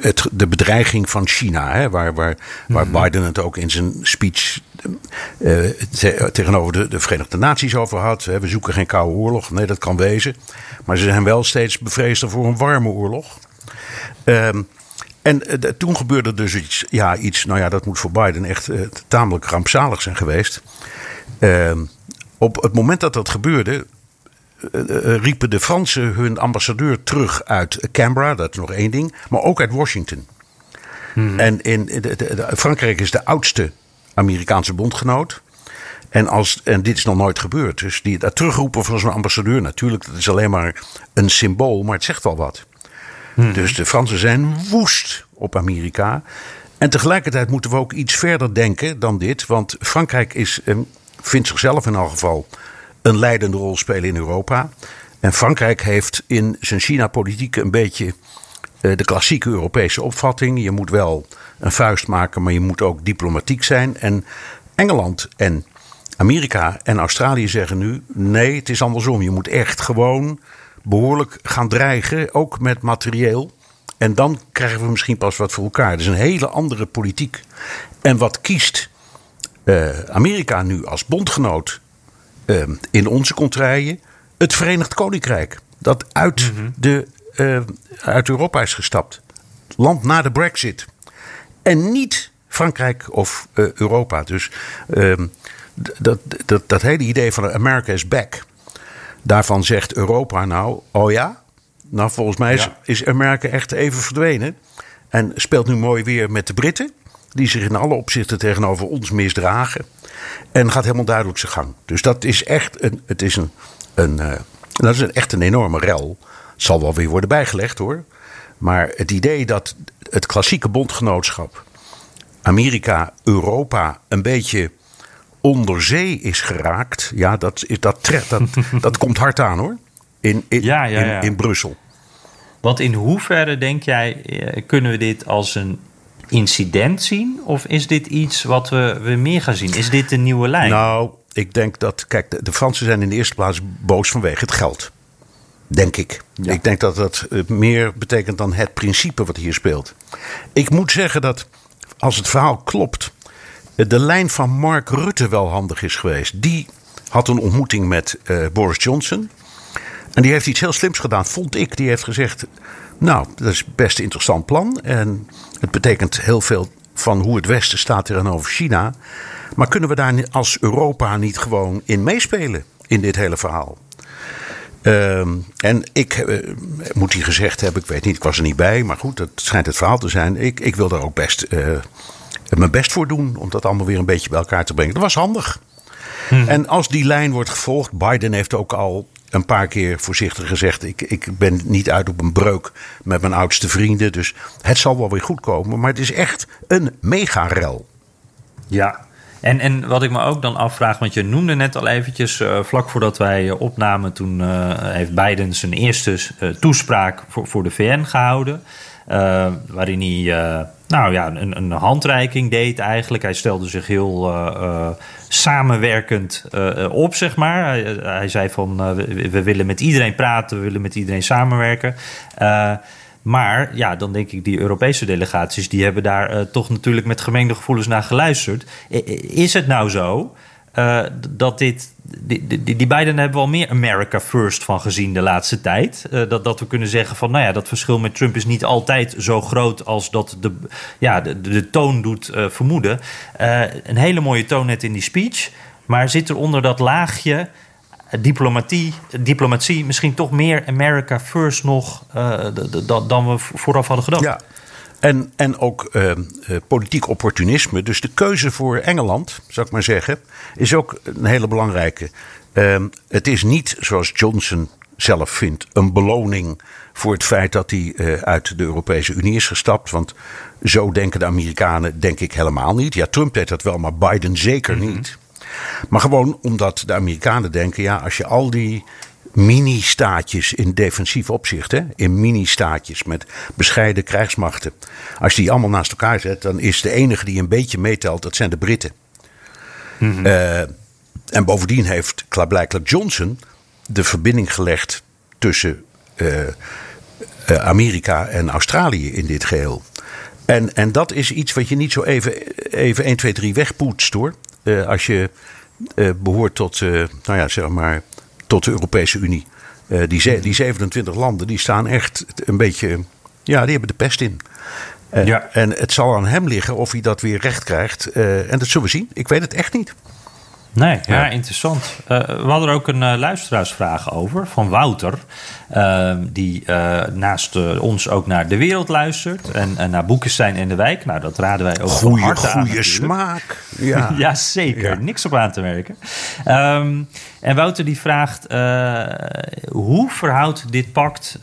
het, de bedreiging van China, hè, waar, waar, waar mhm. Biden het ook in zijn speech uh, tegenover de, de, Verenigde Naties over had. We zoeken geen koude oorlog. Nee, dat kan wezen. Maar ze zijn wel steeds bevreesd voor een warme oorlog. Um, en uh, toen gebeurde dus iets, ja, iets, nou ja, dat moet voor Biden echt tamelijk rampzalig zijn geweest. Uh, op het moment dat dat gebeurde, riepen de Fransen hun ambassadeur terug uit Canberra, dat is nog één ding, maar ook uit Washington. Hmm. En in, de, de, Frankrijk is de oudste Amerikaanse bondgenoot. En, als, en dit is nog nooit gebeurd. Dus die, dat terugroepen van zo'n ambassadeur, natuurlijk, dat is alleen maar een symbool, maar het zegt wel wat. Hmm. Dus de Fransen zijn woest op Amerika. En tegelijkertijd moeten we ook iets verder denken dan dit. Want Frankrijk is, eh, vindt zichzelf in elk geval een leidende rol spelen in Europa. En Frankrijk heeft in zijn China-politiek een beetje eh, de klassieke Europese opvatting. Je moet wel een vuist maken, maar je moet ook diplomatiek zijn. En Engeland en Amerika en Australië zeggen nu: nee, het is andersom. Je moet echt gewoon behoorlijk gaan dreigen, ook met materieel. En dan krijgen we misschien pas wat voor elkaar. Dat is een hele andere politiek. En wat kiest uh, Amerika nu als bondgenoot uh, in onze contraien? Het Verenigd Koninkrijk. Dat uit, mm -hmm. de, uh, uit Europa is gestapt. Land na de Brexit. En niet Frankrijk of Europa. Dus ehm, dat, dat, dat hele idee van America is back. Daarvan zegt Europa nou, oh ja? Nou, volgens mij is, ja. is Amerika echt even verdwenen. En speelt nu mooi weer met de Britten. Die zich in alle opzichten tegenover ons misdragen. En gaat helemaal duidelijk zijn gang. Dus dat is echt een, het is een, een, uh, dat is een, echt een enorme rel. Het zal wel weer worden bijgelegd hoor. Maar het idee dat het klassieke bondgenootschap. Amerika, Europa een beetje onder zee is geraakt. Ja, dat, is, dat, dat, dat komt hard aan hoor. In, in, ja, ja, ja. in, in Brussel. Want in hoeverre denk jij, eh, kunnen we dit als een incident zien? Of is dit iets wat we, we meer gaan zien? Is dit de nieuwe lijn? Nou, ik denk dat, kijk, de, de Fransen zijn in de eerste plaats boos vanwege het geld. Denk ik. Ja. Ik denk dat dat eh, meer betekent dan het principe wat hier speelt. Ik moet zeggen dat als het verhaal klopt, de lijn van Mark Rutte wel handig is geweest. Die had een ontmoeting met uh, Boris Johnson. En die heeft iets heel slims gedaan, vond ik. Die heeft gezegd: Nou, dat is best een interessant plan. En het betekent heel veel van hoe het Westen staat tegenover China. Maar kunnen we daar als Europa niet gewoon in meespelen in dit hele verhaal? Uh, en ik uh, moet die gezegd hebben, ik weet niet, ik was er niet bij, maar goed, dat schijnt het verhaal te zijn. Ik, ik wil daar ook best uh, mijn best voor doen om dat allemaal weer een beetje bij elkaar te brengen. Dat was handig. Hmm. En als die lijn wordt gevolgd, Biden heeft ook al een paar keer voorzichtig gezegd: ik, ik ben niet uit op een breuk met mijn oudste vrienden. Dus het zal wel weer goed komen. Maar het is echt een mega-rel. Ja, en, en wat ik me ook dan afvraag, want je noemde net al eventjes, uh, vlak voordat wij opnamen, toen uh, heeft Biden zijn eerste toespraak voor, voor de VN gehouden. Waarin hij nou ja, een, een, handreiking deed eigenlijk. Hij stelde zich heel uh, samenwerkend op, zeg maar. Hij, zei van, we, we, willen met iedereen praten, we willen met iedereen samenwerken. maar ja, dan denk ik, die Europese delegaties... die hebben daar toch natuurlijk met gemengde gevoelens naar geluisterd. Is het nou zo uh, dat dit. Die, die, beiden hebben we al meer America First van gezien de laatste tijd. Uh, dat, dat we kunnen zeggen van, nou ja, dat verschil met Trump is niet altijd zo groot als dat de, ja, de, de toon doet uh, vermoeden. een hele mooie toon net in die speech. Maar zit er onder dat laagje diplomatie, diplomatie misschien toch meer America First nog dan we vooraf hadden gedacht? Ja. En, en ook uh, politiek opportunisme. Dus de keuze voor Engeland, zou ik maar zeggen, is ook een hele belangrijke. Uh, het is niet, zoals Johnson zelf vindt, een beloning voor het feit dat hij uh, uit de Europese Unie is gestapt. Want zo denken de Amerikanen, denk ik helemaal niet. Ja, Trump deed dat wel, maar Biden zeker mm -hmm. niet. Maar gewoon omdat de Amerikanen denken: ja, als je al die mini-staatjes in defensief opzicht. Hè? In mini-staatjes met bescheiden krijgsmachten. Als je die allemaal naast elkaar zet, dan is de enige die een beetje meetelt, dat zijn de Britten. Mm -hmm. uh, en bovendien heeft klaarblijkelijk Johnson de verbinding gelegd tussen uh, Amerika en Australië in dit geheel. En, en dat is iets wat je niet zo even, even 1, 2, 3 wegpoetst hoor. als je behoort tot, nou ja, zeg maar, tot de Europese Unie. die, die 27 landen die staan echt een beetje. Ja, die hebben de pest in. Uh, ja. En het zal aan hem liggen of hij dat weer recht krijgt. Uh, en dat zullen we zien. Ik weet het echt niet. Nee, ja, interessant. Uh, we hadden er ook een uh, luisteraarsvraag over van Wouter. Uh, die naast ons ook naar de wereld luistert. En naar Boekenstein en de Wijk. Nou, dat raden wij ook goeie, van aan. Goeie smaak. Ja, ja zeker. Ja. Niks op aan te merken. Um, en Wouter die vraagt: hoe verhoudt dit pact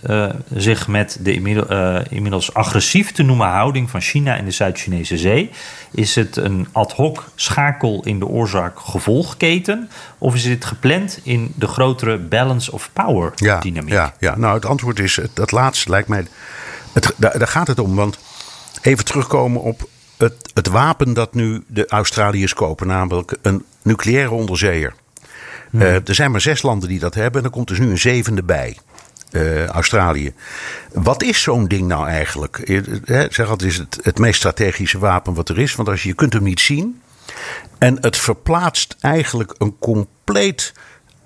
zich met de inmiddels, inmiddels agressief te noemen houding van China in de Zuid-Chinese Zee? Is het een ad hoc schakel in de oorzaak-gevolgketen? Of is dit gepland in de grotere balance of power dynamiek? Ja, ja, nou het antwoord is dat laatste lijkt mij. Het, daar, daar gaat het om. Want even terugkomen op het, het wapen dat nu de Australiërs kopen, namelijk een nucleaire onderzeeër. Hmm. Uh, er zijn maar zes landen die dat hebben en er komt dus nu een zevende bij. Uh, Australië. Wat is zo'n ding nou eigenlijk? zeg altijd is het het meest strategische wapen wat er is. Want als je, je kunt hem niet zien. En het verplaatst eigenlijk een compleet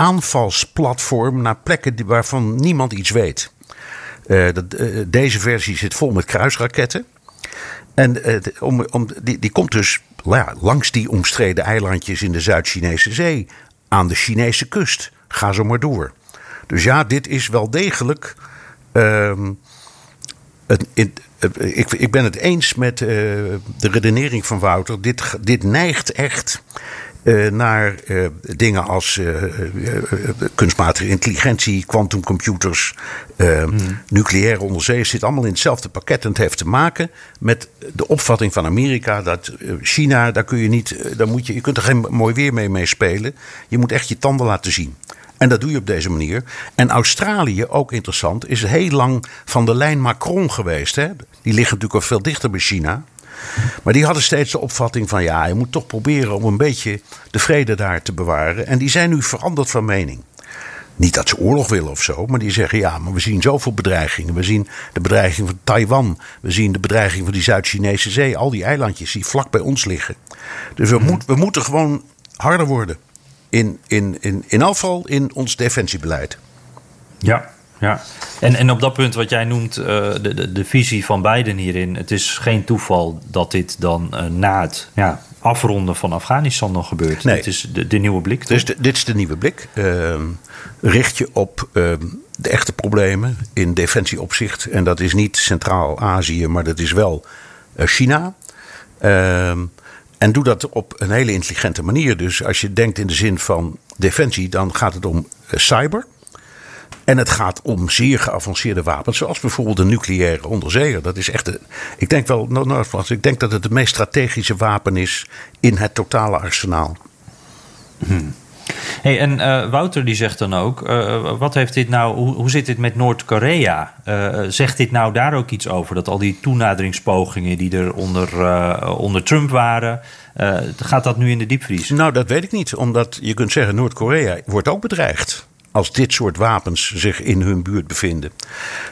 aanvalsplatform naar plekken waarvan niemand iets weet. Uh, dat, uh, deze versie zit vol met kruisraketten. En om, om, die, die komt dus ja, langs die omstreden eilandjes in de Zuid-Chinese Zee. Aan de Chinese kust. Ga zo maar door. Dus ja, dit is wel degelijk. Ehm, het, ik, ik, ben het eens met de redenering van Wouter. Dit, dit neigt echt naar uh, dingen als kunstmatige intelligentie, quantumcomputers, hmm. nucleaire onderzee. zit allemaal in hetzelfde pakket. En het heeft te maken met de opvatting van Amerika dat China, daar kun je niet, daar moet je, je kunt er geen mooi weer mee, mee spelen. Je moet echt je tanden laten zien. En dat doe je op deze manier. En Australië, ook interessant, is heel lang van de lijn Macron geweest. Hè? Die liggen natuurlijk al veel dichter bij China. Maar die hadden steeds de opvatting van ja, je moet toch proberen om een beetje de vrede daar te bewaren. En die zijn nu veranderd van mening. Niet dat ze oorlog willen of zo, maar die zeggen ja, maar we zien zoveel bedreigingen. We zien de bedreiging van Taiwan, we zien de bedreiging van die Zuid-Chinese zee, al die eilandjes die vlak bij ons liggen. Dus we, moet, we moeten gewoon harder worden in, in, in, in afval in ons defensiebeleid. Ja, ja. En, en op dat punt wat jij noemt, uh, de, de, de, visie van Biden hierin. Het is geen toeval dat dit dan uh, na het ja, afronden van Afghanistan nog gebeurt. Nee. Dit is de, de nieuwe blik. Dus de, dit is de nieuwe blik. Uh, richt je op ehm, de echte problemen in defensieopzicht. En dat is niet Centraal-Azië, maar dat is wel eh, China. Ehm, en doe dat op een hele intelligente manier. Dus als je denkt in de zin van defensie, dan gaat het om eh, cyber. En het gaat om zeer geavanceerde wapens, zoals bijvoorbeeld een nucleaire onderzeeër. Dat is echt, een, ik denk wel, nou, nou, ik denk dat het het meest strategische wapen is in het totale arsenaal. Hmm. Hey, en uh, Wouter die zegt dan ook, uh, wat heeft dit nou, hoe, hoe zit dit met Noord-Korea? Uh, zegt dit nou daar ook iets over? Dat al die toenaderingspogingen die er onder, onder Trump waren, gaat dat nu in de diepvries? Nou, dat weet ik niet, omdat je kunt zeggen, Noord-Korea wordt ook bedreigd als dit soort wapens zich in hun buurt bevinden.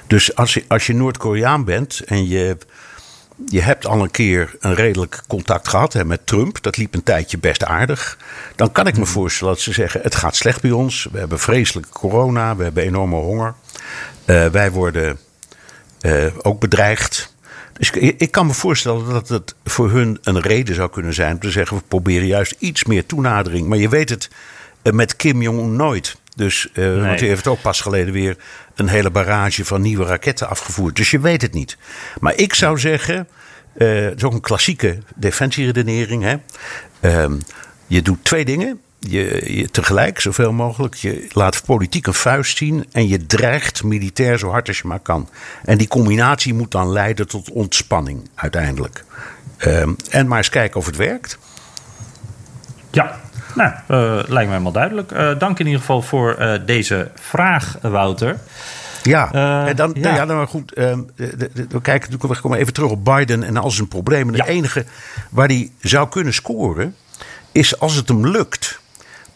Dus als je, als je Noord-Koreaan bent en je je hebt al een keer een redelijk contact gehad hè, met Trump. Dat liep een tijdje best aardig. Dan kan ik me hmm. voorstellen dat ze zeggen: het gaat slecht bij ons. We hebben vreselijke corona. We hebben enorme honger. Uh, wij worden uh, ook bedreigd. Dus ik, ik, kan me voorstellen dat het voor hun een reden zou kunnen zijn om te zeggen: we proberen juist iets meer toenadering. Maar je weet het uh, met Kim Jong-un nooit. Dus, nee. want hij heeft ook pas geleden weer een hele barrage van nieuwe raketten afgevoerd. Dus je weet het niet. Maar ik zou zeggen, uh, het is ook een klassieke defensieredenering. Hè? Uh, je doet twee dingen. Je, je, tegelijk, zoveel mogelijk. Je laat politiek een vuist zien en je dreigt militair zo hard als je maar kan. En die combinatie moet dan leiden tot ontspanning uiteindelijk. Uh, en maar eens kijken of het werkt. Ja, nou, uh, lijkt mij helemaal duidelijk. Uh, dank in ieder geval voor uh, deze vraag, Wouter. Ja, en dan, ja. ja dan goed. Ehm, we kijken we komen even terug op Biden en al zijn problemen. De enige waar hij zou kunnen scoren is als het hem lukt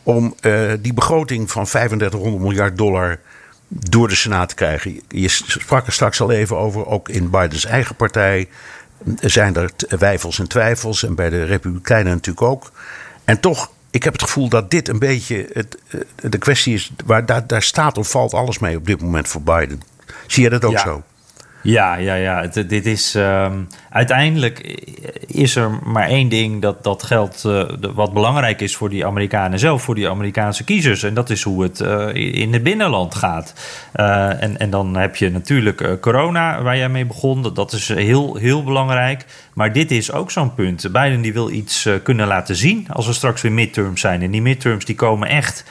om die begroting van 3500 miljard dollar door de Senaat te krijgen. Je sprak er straks al even over, ook in Bidens eigen partij zijn er wijfels en twijfels. En bij de Republikeinen natuurlijk ook. En toch, ik heb het gevoel dat dit een beetje het, de kwestie is. Waar, daar, daar staat of valt alles mee op dit moment voor Biden. Zie je dat ook zo? Ja, ja, ja. dit is. Uh, uiteindelijk is er maar één ding dat, dat geldt. Uh, wat belangrijk is voor die Amerikanen zelf, voor die Amerikaanse kiezers. En dat is hoe het uh, in het binnenland gaat. Uh, en, en dan heb je natuurlijk corona, waar jij mee begon. Dat is heel, heel belangrijk. Maar dit is ook zo'n punt. Biden die wil iets kunnen laten zien als er straks weer midterms zijn. En die midterms die komen echt.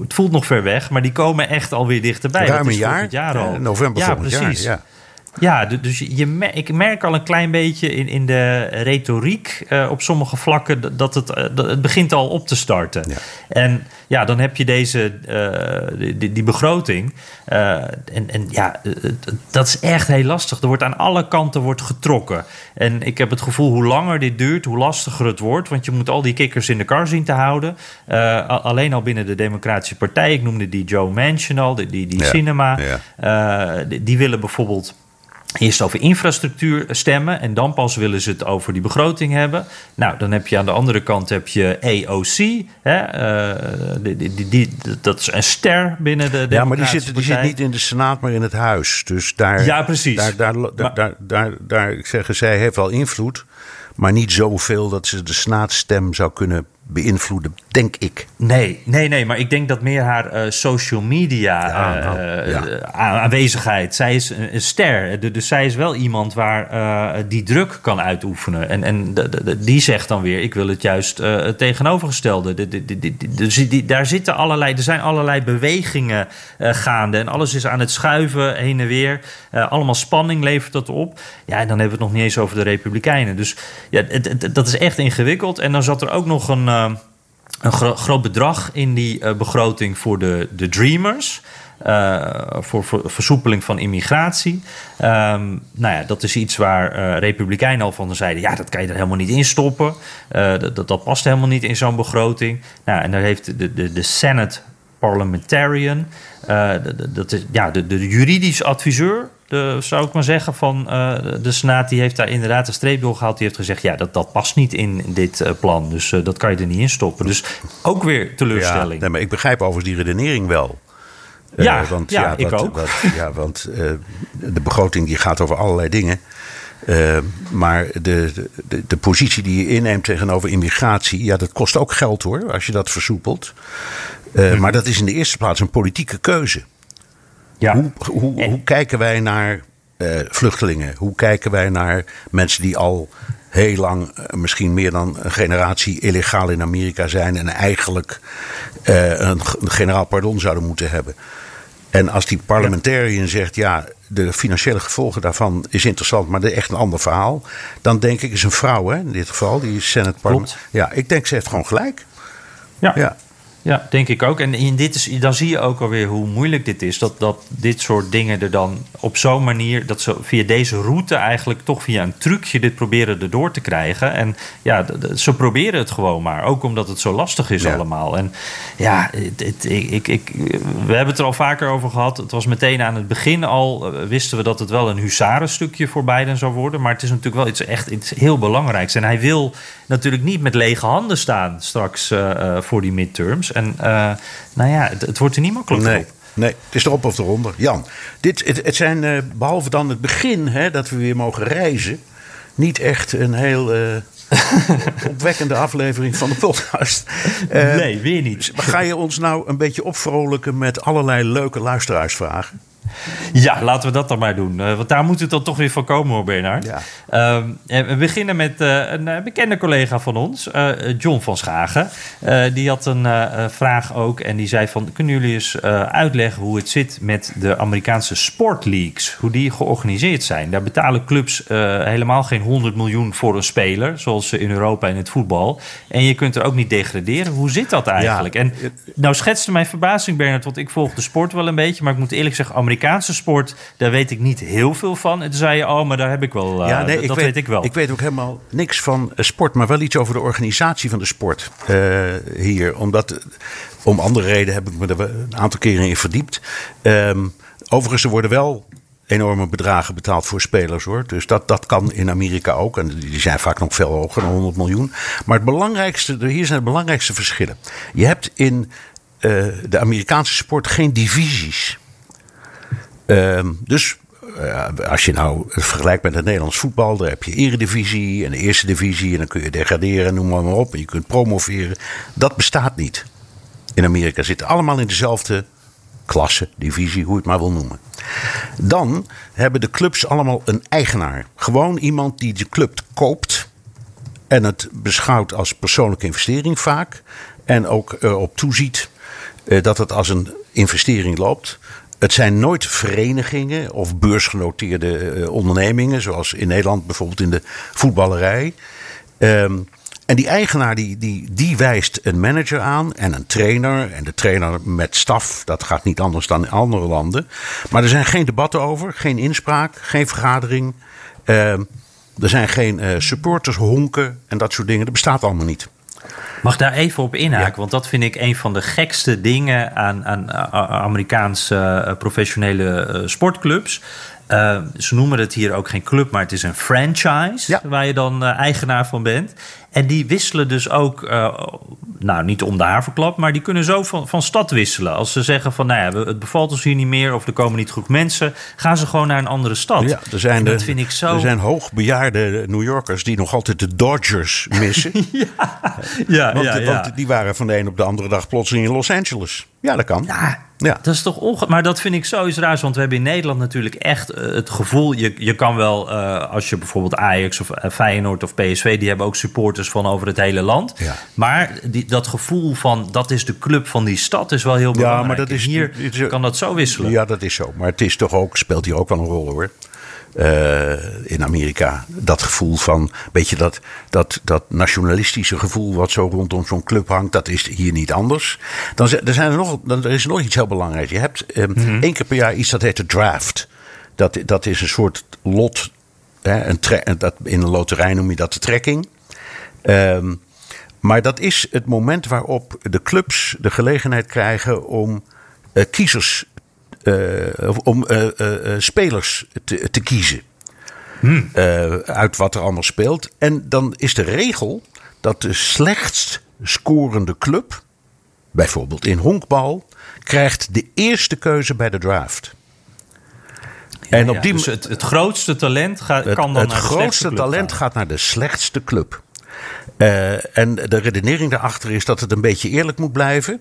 het voelt nog ver weg, maar die komen echt alweer dichterbij. Ruim een jaar, jaar al. november ja, precies. Jaar, ja. Ja, dus je, ik merk al een klein beetje in, in de retoriek uh, op sommige vlakken dat het, uh, dat het begint al op te starten. Ja. En ja, dan heb je deze, uh, die, die, begroting. en, en ja, dat is echt heel lastig. Er wordt aan alle kanten wordt getrokken. En ik heb het gevoel, hoe langer dit duurt, hoe lastiger het wordt. Want je moet al die kikkers in de kar zien te houden. alleen al binnen de Democratische Partij. Ik noemde die Joe Manchin al, die, die, die ja. cinema. Ja. Die willen bijvoorbeeld eerst over infrastructuur stemmen en dan pas willen ze het over die begroting hebben. Nou, dan heb je aan de andere kant heb je AOC. Hè, uh, die, die, die, dat is een ster binnen de Ja, maar die zit, die zit niet in de Senaat, maar in het huis. Dus daar, ja, precies. Daar, daar, daar, daar, daar, daar zeggen zij heeft wel invloed, maar niet zoveel dat ze de Senaatstem zou kunnen beïnvloeden, denk ik. Nee, nee, nee, maar ik denk dat meer haar uh, social media ja, uh, nou, ja. aanwezigheid. Zij is een, ster, dus zij is wel iemand waar uh, die druk kan uitoefenen. En, en de, de, die zegt dan weer: ik wil het juist het tegenovergestelde. Dus daar zitten allerlei, er zijn allerlei bewegingen gaande en alles is aan het schuiven heen en weer. allemaal spanning levert dat op. Ja, en dan hebben we het nog niet eens over de Republikeinen. Dus ja, het, het, dat is echt ingewikkeld. En dan zat er ook nog een een gro groot bedrag in die uh, begroting voor de, de Dreamers. Uh, voor, voor, versoepeling van immigratie. Um, nou ja, dat is iets waar uh, Republikeinen al van zeiden: ja, dat kan je er helemaal niet in stoppen. dat, dat past helemaal niet in zo'n begroting. Nou, en daar heeft de, de, de Senate Parliamentarian, dat is ja, de, de juridisch adviseur de, zou ik maar zeggen, van uh, de Senaat die heeft daar inderdaad een streep doorgehaald. Die heeft gezegd, ja, dat, dat past niet in dit uh, plan. Dus uh, dat kan je er niet in stoppen. Dus ook weer teleurstelling. Ja, nee, maar ik begrijp overigens die redenering wel. ja, want, ja, ja ik wat, ook. Wat, ja, want de begroting die gaat over allerlei dingen. maar de, de, de positie die je inneemt tegenover immigratie, ja, dat kost ook geld hoor, als je dat versoepelt. Hm. Maar dat is in de eerste plaats een politieke keuze. Ja. Hoe, hoe, hoe kijken wij naar uh, vluchtelingen? Hoe kijken wij naar mensen die al heel lang, uh, misschien meer dan een generatie, illegaal in Amerika zijn en eigenlijk uh, een, een generaal pardon zouden moeten hebben? En als die parlementariër zegt, ja, de financiële gevolgen daarvan is interessant, maar dat is echt een ander verhaal. Dan denk ik, is een vrouw hè, in dit geval, die is Senate Parlement. Ja, ik denk ze heeft gewoon gelijk. Ja. ja. Ja, denk ik ook. En in dit is, dan zie je ook alweer hoe moeilijk dit is. Dat, dat dit soort dingen er dan op zo'n manier, dat ze via deze route eigenlijk toch via een trucje dit proberen erdoor te krijgen. En ja, ze proberen het gewoon maar. Ook omdat het zo lastig is allemaal. En ja, het, ik, ik, we hebben het er al vaker over gehad. Het was meteen aan het begin al, eh, wisten we dat het wel een huzarenstukje voor Biden zou worden. Maar het is natuurlijk wel iets echt iets heel belangrijks. En hij wil natuurlijk niet met lege handen staan straks uh, uh, voor die midterms. En uh, nou ja, het, het, wordt er niet makkelijk nee. op. Nee, het is erop of eronder. Jan, dit, het, het zijn uh, behalve dan het begin hè, dat we weer mogen reizen, niet echt een heel uh, opwekkende aflevering van de podcast. Uh, nee, weer niet. Ga je ons nou een beetje opvrolijken met allerlei leuke luisteraarsvragen? Ja, laten we dat dan maar doen. Uh, want daar moet het dan toch weer van komen, hoor, Bernard. Ja. Uh, we beginnen met uh, een bekende collega van ons, John van Schagen. die had een vraag ook en die zei van... kunnen jullie eens uitleggen hoe het zit met de Amerikaanse sportleagues? Hoe die georganiseerd zijn? Daar betalen clubs helemaal geen 100 miljoen voor een speler... zoals in Europa in het voetbal. En je kunt er ook niet degraderen. Hoe zit dat eigenlijk? Ja. En nou schetste mijn verbazing, Bernard... want ik volg de sport wel een beetje... maar ik moet eerlijk zeggen... Amerikaanse Amerikaanse sport, daar weet ik niet heel veel van. En toen zei je, oh, maar daar heb ik wel, ja, nee, dat, weet, ik wel. Ik weet ook helemaal niks van sport, maar wel iets over de organisatie van de sport hier. Omdat, om andere redenen heb ik me er een aantal keren in verdiept. Um, overigens, er worden wel enorme bedragen betaald voor spelers hoor. Dus dat, dat kan in Amerika ook. En die zijn vaak nog veel hoger dan 100 miljoen. Maar het belangrijkste, hier zijn de belangrijkste verschillen. Je hebt in uh, de Amerikaanse sport geen divisies. Uh, dus uh, als je nou vergelijkt met het Nederlands voetbal, daar heb je eredivisie en de eerste divisie. En dan kun je degraderen, noem maar, maar op. En je kunt promoveren. Dat bestaat niet. In Amerika zitten allemaal in dezelfde klasse, divisie, hoe je het maar wil noemen. Dan hebben de clubs allemaal een eigenaar. Gewoon iemand die de club koopt en het beschouwt als persoonlijke investering vaak. En ook erop toeziet eh, dat het als een investering loopt. Het zijn nooit verenigingen of beursgenoteerde eh, ondernemingen, zoals in Nederland bijvoorbeeld in de voetballerij. Um, en die eigenaar die, die, die wijst een manager aan en een trainer. En de trainer met staf, dat gaat niet anders dan in andere landen. Maar er zijn geen debatten over, geen inspraak, geen vergadering. Uh, er zijn geen uh, supporters, honken en dat soort dingen. Dat bestaat allemaal niet. Mag daar even op inhaken? Want dat vind ik een van de gekste dingen aan, aan Amerikaanse uh, professionele sportclubs. Uh, ze noemen het hier ook geen club, maar het is een franchise waar je dan eigenaar van bent. En die wisselen dus ook, uh, nou niet om de haverklap, maar die kunnen zo van, van stad wisselen. Als ze zeggen van, nou ja, het bevalt ons hier niet meer of er komen niet goed mensen, gaan ze gewoon naar een andere stad. Ja, er zijn, dat vind ik zo... er zijn hoogbejaarde New Yorkers die nog altijd de Dodgers missen. ja, ja, want, ja, ja. want die waren van de een op de andere dag plotseling in Los Angeles. Ja, dat kan. Ja, ja. Dat is toch onge... Maar dat vind ik sowieso raar. Want we hebben in Nederland natuurlijk echt uh, het gevoel... Je, je kan wel, uh, als je bijvoorbeeld Ajax of uh, Feyenoord of PSV... die hebben ook supporters van over het hele land. Ja. Maar die, dat gevoel van dat is de club van die stad is wel heel belangrijk. Ja, maar dat is, hier is, kan dat zo wisselen. Ja, dat is zo. Maar het is toch ook, speelt hier ook wel een rol hoor. Uh, in Amerika. Dat gevoel van, beetje dat, dat, dat nationalistische gevoel wat zo rondom zo'n club hangt, dat is hier niet anders. Dan er zijn er nog, dan, er is nog iets heel belangrijks. Je hebt um, mm -hmm. één keer per jaar iets dat heet de draft. Dat, dat is een soort lot. Hè, een dat, in een loterij noem je dat de trekking. Um, maar dat is het moment waarop de clubs de gelegenheid krijgen om uh, kiezers om uh, uh, spelers te, te kiezen. Hmm. uit wat er allemaal speelt. En dan is de regel dat de slechtst scorende club, bijvoorbeeld in honkbal, krijgt de eerste keuze bij de draft. Ja, en op ja, die dus het, het, grootste talent gaat, het, kan dan het naar de grootste talent gaan. gaat naar de slechtste club. en de redenering daarachter is dat het een beetje eerlijk moet blijven.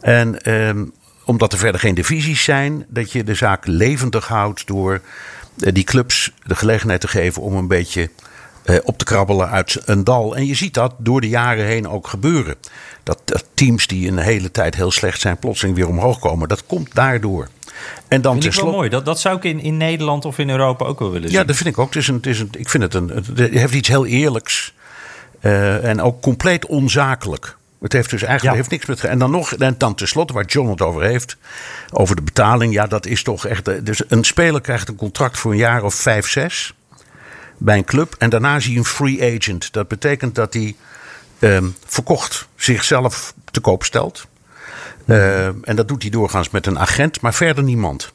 En ehm, omdat er verder geen divisies zijn, dat je de zaak levendig houdt door die clubs de gelegenheid te geven om een beetje op te krabbelen uit een dal. En je ziet dat door de jaren heen ook gebeuren. Dat, dat teams die een hele tijd heel slecht zijn, plotseling weer omhoog komen. Dat komt daardoor. En dan vind ik wel mooi. Dat, dat zou ik in, in Nederland of in Europa ook wel willen zien. Ja, dat vind ik ook. Het is een, het is een, ik vind het een. Het heeft iets heel eerlijks. Uh, en ook compleet onzakelijk. Het heeft dus eigenlijk ja. heeft niks met. En dan nog, en dan tenslotte, waar John het over heeft. Over de betaling. Ja, dat is toch echt. Dus een speler krijgt een contract voor een jaar of vijf, zes. Bij een club. En daarna is hij een free agent. Dat betekent dat hij um, verkocht zichzelf te koop stelt. Uh, en dat doet hij doorgaans met een agent, maar verder niemand.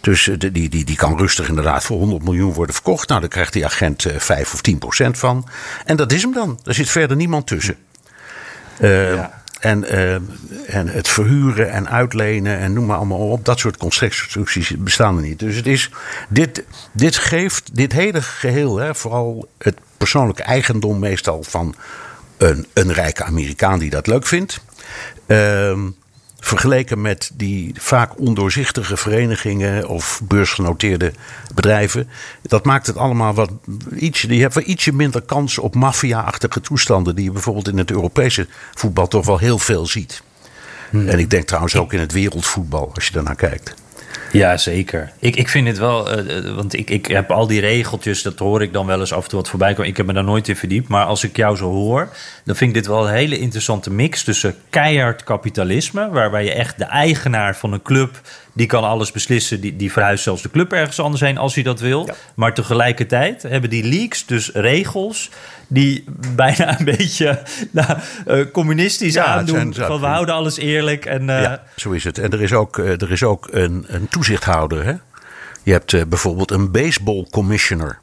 Dus die, die, die kan rustig inderdaad voor 100 miljoen worden verkocht. Nou, daar krijgt die agent uh, 5 of 10 procent van. En dat is hem dan. Er zit verder niemand tussen. Uh, ja. en, uh, en het verhuren en uitlenen en noem maar allemaal op. Dat soort constructies bestaan er niet. Dus het is, dit, dit geeft dit hele geheel, hè, vooral het persoonlijke eigendom meestal van een, een rijke Amerikaan die dat leuk vindt. Uh, vergeleken met die vaak ondoorzichtige verenigingen of beursgenoteerde bedrijven. Dat maakt het allemaal wat ietsje. Je hebt wel ietsje minder kans op maffia-achtige toestanden. die je bijvoorbeeld in het Europese voetbal toch wel heel veel ziet. Hmm. En ik denk trouwens ook in het wereldvoetbal, als je daarnaar kijkt. Ja, zeker. Ik, ik vind het wel, uh, want ik, ik heb al die regeltjes, dat hoor ik dan wel eens af en toe wat voorbij komen. Ik heb me daar nooit in verdiept, maar als ik jou zo hoor, dan vind ik dit wel een hele interessante mix tussen keihard kapitalisme, waarbij je echt de eigenaar van een club Die kan alles beslissen. Die, die verhuist zelfs de club ergens anders heen als hij dat wil. Maar tegelijkertijd hebben die leagues dus regels die bijna een beetje nou, uh, communistisch Ja, aandoen. zijn- van we houden alles eerlijk. En, eh, Ja, zo is het. En er is ook, eh, er is ook een, een toezichthouder. Hè? Je hebt eh, bijvoorbeeld een baseball commissioner.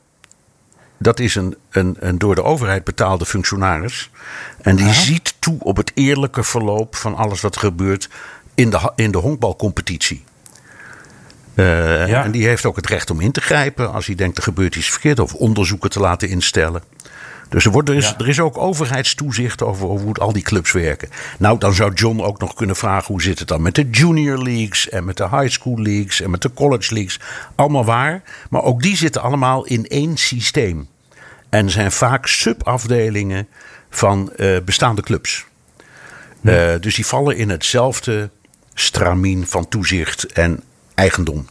Dat is een, een, een door de overheid betaalde functionaris. En die ziet toe op het eerlijke verloop van alles wat gebeurt in de, in de honkbalcompetitie. Eh, Ja. En die heeft ook het recht om in te grijpen als hij denkt er gebeurt iets verkeerd of onderzoeken te laten instellen. Dus er, wordt, er, is, Ja. er is ook overheidstoezicht over, over hoe al die clubs werken. Nou, dan zou John ook nog kunnen vragen hoe zit het dan met de junior leagues en met de high school leagues en met de college leagues. Allemaal waar. Maar ook die zitten allemaal in één systeem. En zijn vaak subafdelingen van eh, bestaande clubs. Eh, dus die vallen in hetzelfde stramien van toezicht en eigendom.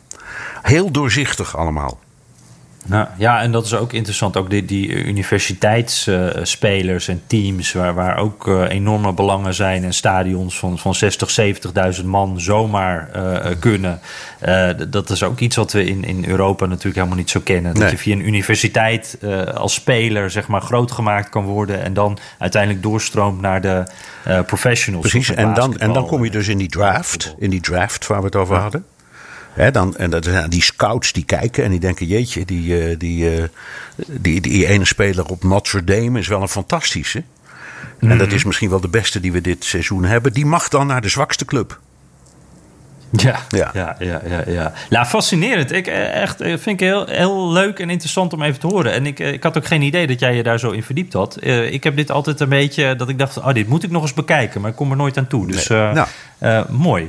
Heel doorzichtig allemaal. Nou, ja, en dat is ook interessant. Ook die, die universiteitsspelers en teams, waar, waar ook eh, enorme belangen zijn. En stadions van, van 60, 70.000 man zomaar eh, kunnen. Eh, d- dat is ook iets wat we in, in Europa natuurlijk helemaal niet zo kennen. Dat Nee. je via een universiteit als speler zeg maar, groot gemaakt kan worden. En dan uiteindelijk doorstroomt naar de professionals. Precies. En dan, en dan kom je dus in die draft. In die draft waar we het over hadden. Hè, dan, en dat die scouts die kijken en die denken: jeetje, die, eh, die, eh, die, die ene speler op Notre Dame is wel een fantastische. En dat is misschien wel de beste die we dit seizoen hebben. Die mag dan naar de zwakste club. Ja, Ja. ja. Ja, ja, ja, Nou, fascinerend. Ik, eh, echt, vind ik heel, heel leuk en interessant om even te horen. En ik, ik had ook geen idee dat jij je daar zo in verdiept had. Ik heb dit altijd een beetje dat ik dacht, oh, dit moet ik nog eens bekijken. Maar ik kom er nooit aan toe. Dus Nee. Nou. mooi.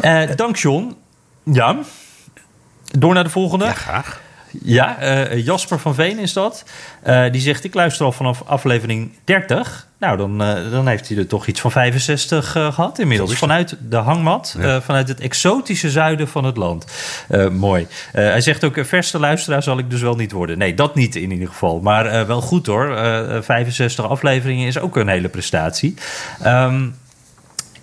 Ja. Dank John. Ja. Door naar de volgende. Ja, graag. Ja, eh, Jasper van Veen is dat. Eh, die zegt, ik luister al vanaf aflevering 30. Nou, dan, eh, dan heeft hij er toch iets van 65 eh, gehad inmiddels. Vanuit de hangmat, vanuit het exotische zuiden van het land. Mooi. Hij zegt ook, verste luisteraar zal ik dus wel niet worden. Nee, dat niet in ieder geval. Maar wel goed hoor. Eh, 65 afleveringen is ook een hele prestatie. Ehm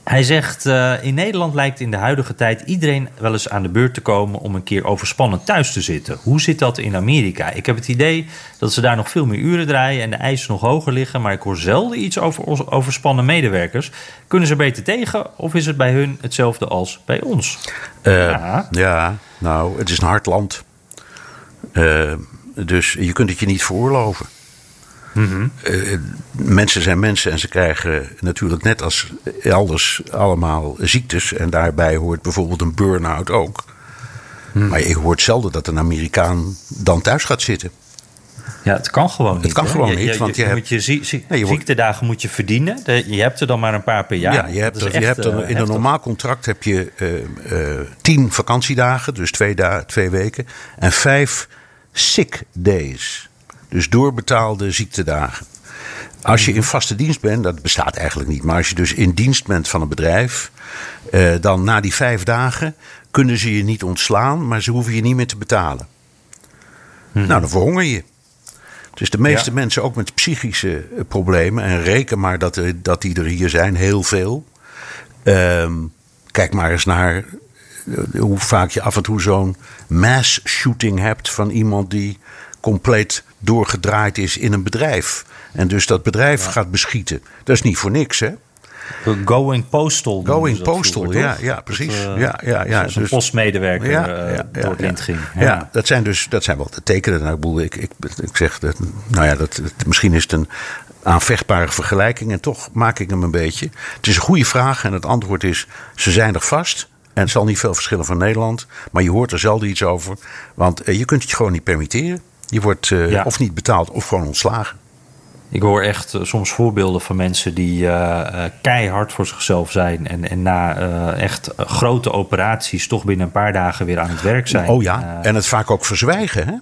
hij zegt, eh, in Nederland lijkt in de huidige tijd iedereen wel eens aan de beurt te komen om een keer overspannen thuis te zitten. Hoe zit dat in Amerika? Ik heb het idee dat ze daar nog veel meer uren draaien en de eisen nog hoger liggen, maar ik hoor zelden iets over overspannen medewerkers. Kunnen ze beter tegen of is het bij hun hetzelfde als bij ons? Eh, Ja. ja, nou, het is een hard land. Eh, dus je kunt het je niet veroorloven. Eh, mensen zijn mensen en ze krijgen natuurlijk net als elders allemaal ziektes. En daarbij hoort bijvoorbeeld een burn-out ook. Maar je hoort zelden dat een Amerikaan dan thuis gaat zitten. Ja, het kan gewoon niet. kan hè? gewoon Je- niet, je- want je je hebt- moet je zie- zie- Nee, wordt- ziektedagen moet je verdienen. Je hebt er dan maar een paar per jaar. Ja, je hebt, er- je hebt er- eh, in een normaal contract heb je eh, tien vakantiedagen, dus twee, da twee weken. En vijf sick days, dus doorbetaalde ziektedagen. Als je in vaste dienst bent, dat bestaat eigenlijk niet. Maar als je dus in dienst bent van een bedrijf, eh, dan na die vijf dagen kunnen ze je niet ontslaan, maar ze hoeven je niet meer te betalen. Nou, dan verhonger je. Dus de meeste Ja. mensen ook met psychische eh, problemen. En reken maar dat, er, dat die er hier zijn, heel veel. Ehm, kijk maar eens naar eh, hoe vaak je af en toe zo'n mass shooting hebt van iemand die compleet doorgedraaid is in een bedrijf. En dus dat bedrijf gaat beschieten. Dat is niet voor niks, hè? Going postal. Going dat postal, vroeger, ja, ja, Dat, precies. eh, ja, ja, ja. Een Dus- postmedewerker eh, door het lint ging. Ja. dat zijn dus dat zijn wel de tekenen. Nou, ik, ik, ik, zeg dat, nou ja, dat, misschien is het een aanvechtbare vergelijking en toch maak ik hem een beetje. Het is een goede vraag en het antwoord is: ze zijn er vast. En het zal niet veel verschillen van Nederland, maar je hoort er zelden iets over. Want eh, je kunt het je gewoon niet permitteren. Je wordt eh, Ja. of niet betaald of gewoon ontslagen. Ik hoor echt eh, soms voorbeelden van mensen die eh, keihard voor zichzelf zijn. En, en na echt grote operaties toch binnen een paar dagen weer aan het werk zijn. Oh ja, en het vaak ook verzwijgen. Hè?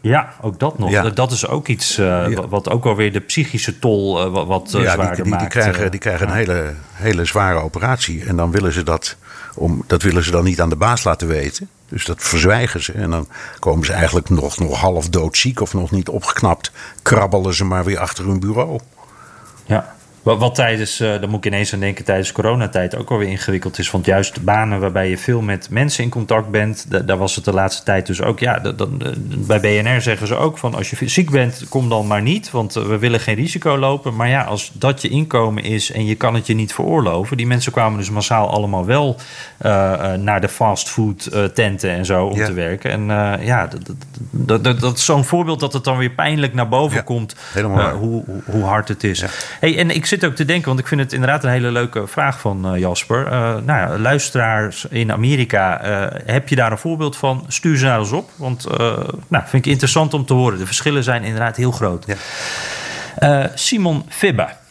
ja, ook dat nog. Ja. Dat- is ook iets Ja. wat- ook alweer de psychische tol wat, eh, ja, zwaarder die, die, die maakt. krijgen, die krijgen een hele, hele zware operatie. En dan willen ze dat, om, dat willen ze dan niet aan de baas laten weten. Dus dat verzwijgen ze. En dan komen ze eigenlijk nog, nog half doodziek of nog niet opgeknapt. Krabbelen ze maar weer achter hun bureau. Ja. Wat, wat tijdens, uh, daar moet ik ineens aan denken, tijdens coronatijd ook alweer ingewikkeld is. Want juist banen waarbij je veel met mensen in contact bent, daar was het de laatste tijd dus ook. Ja, dan, bij BNR zeggen ze ook van als je ziek bent, kom dan maar niet. Want we willen geen risico lopen. Maar ja, als dat je inkomen is en je kan het je niet veroorloven. Die mensen kwamen dus massaal allemaal wel uh, naar de fastfood tenten en zo om te werken. En ja, dat, dat, dat, dat is zo'n voorbeeld dat het dan weer pijnlijk naar boven komt. hoe, hoe hard het is. Hey, en ik zit ook te denken, want ik vind het inderdaad een hele leuke vraag van uh, Jasper. Uh, nou ja, luisteraars in Amerika, uh, heb je daar een voorbeeld van? Stuur ze naar ons op, want nou, vind ik interessant om te horen. De verschillen zijn inderdaad heel groot. Ja. Simon Fibba.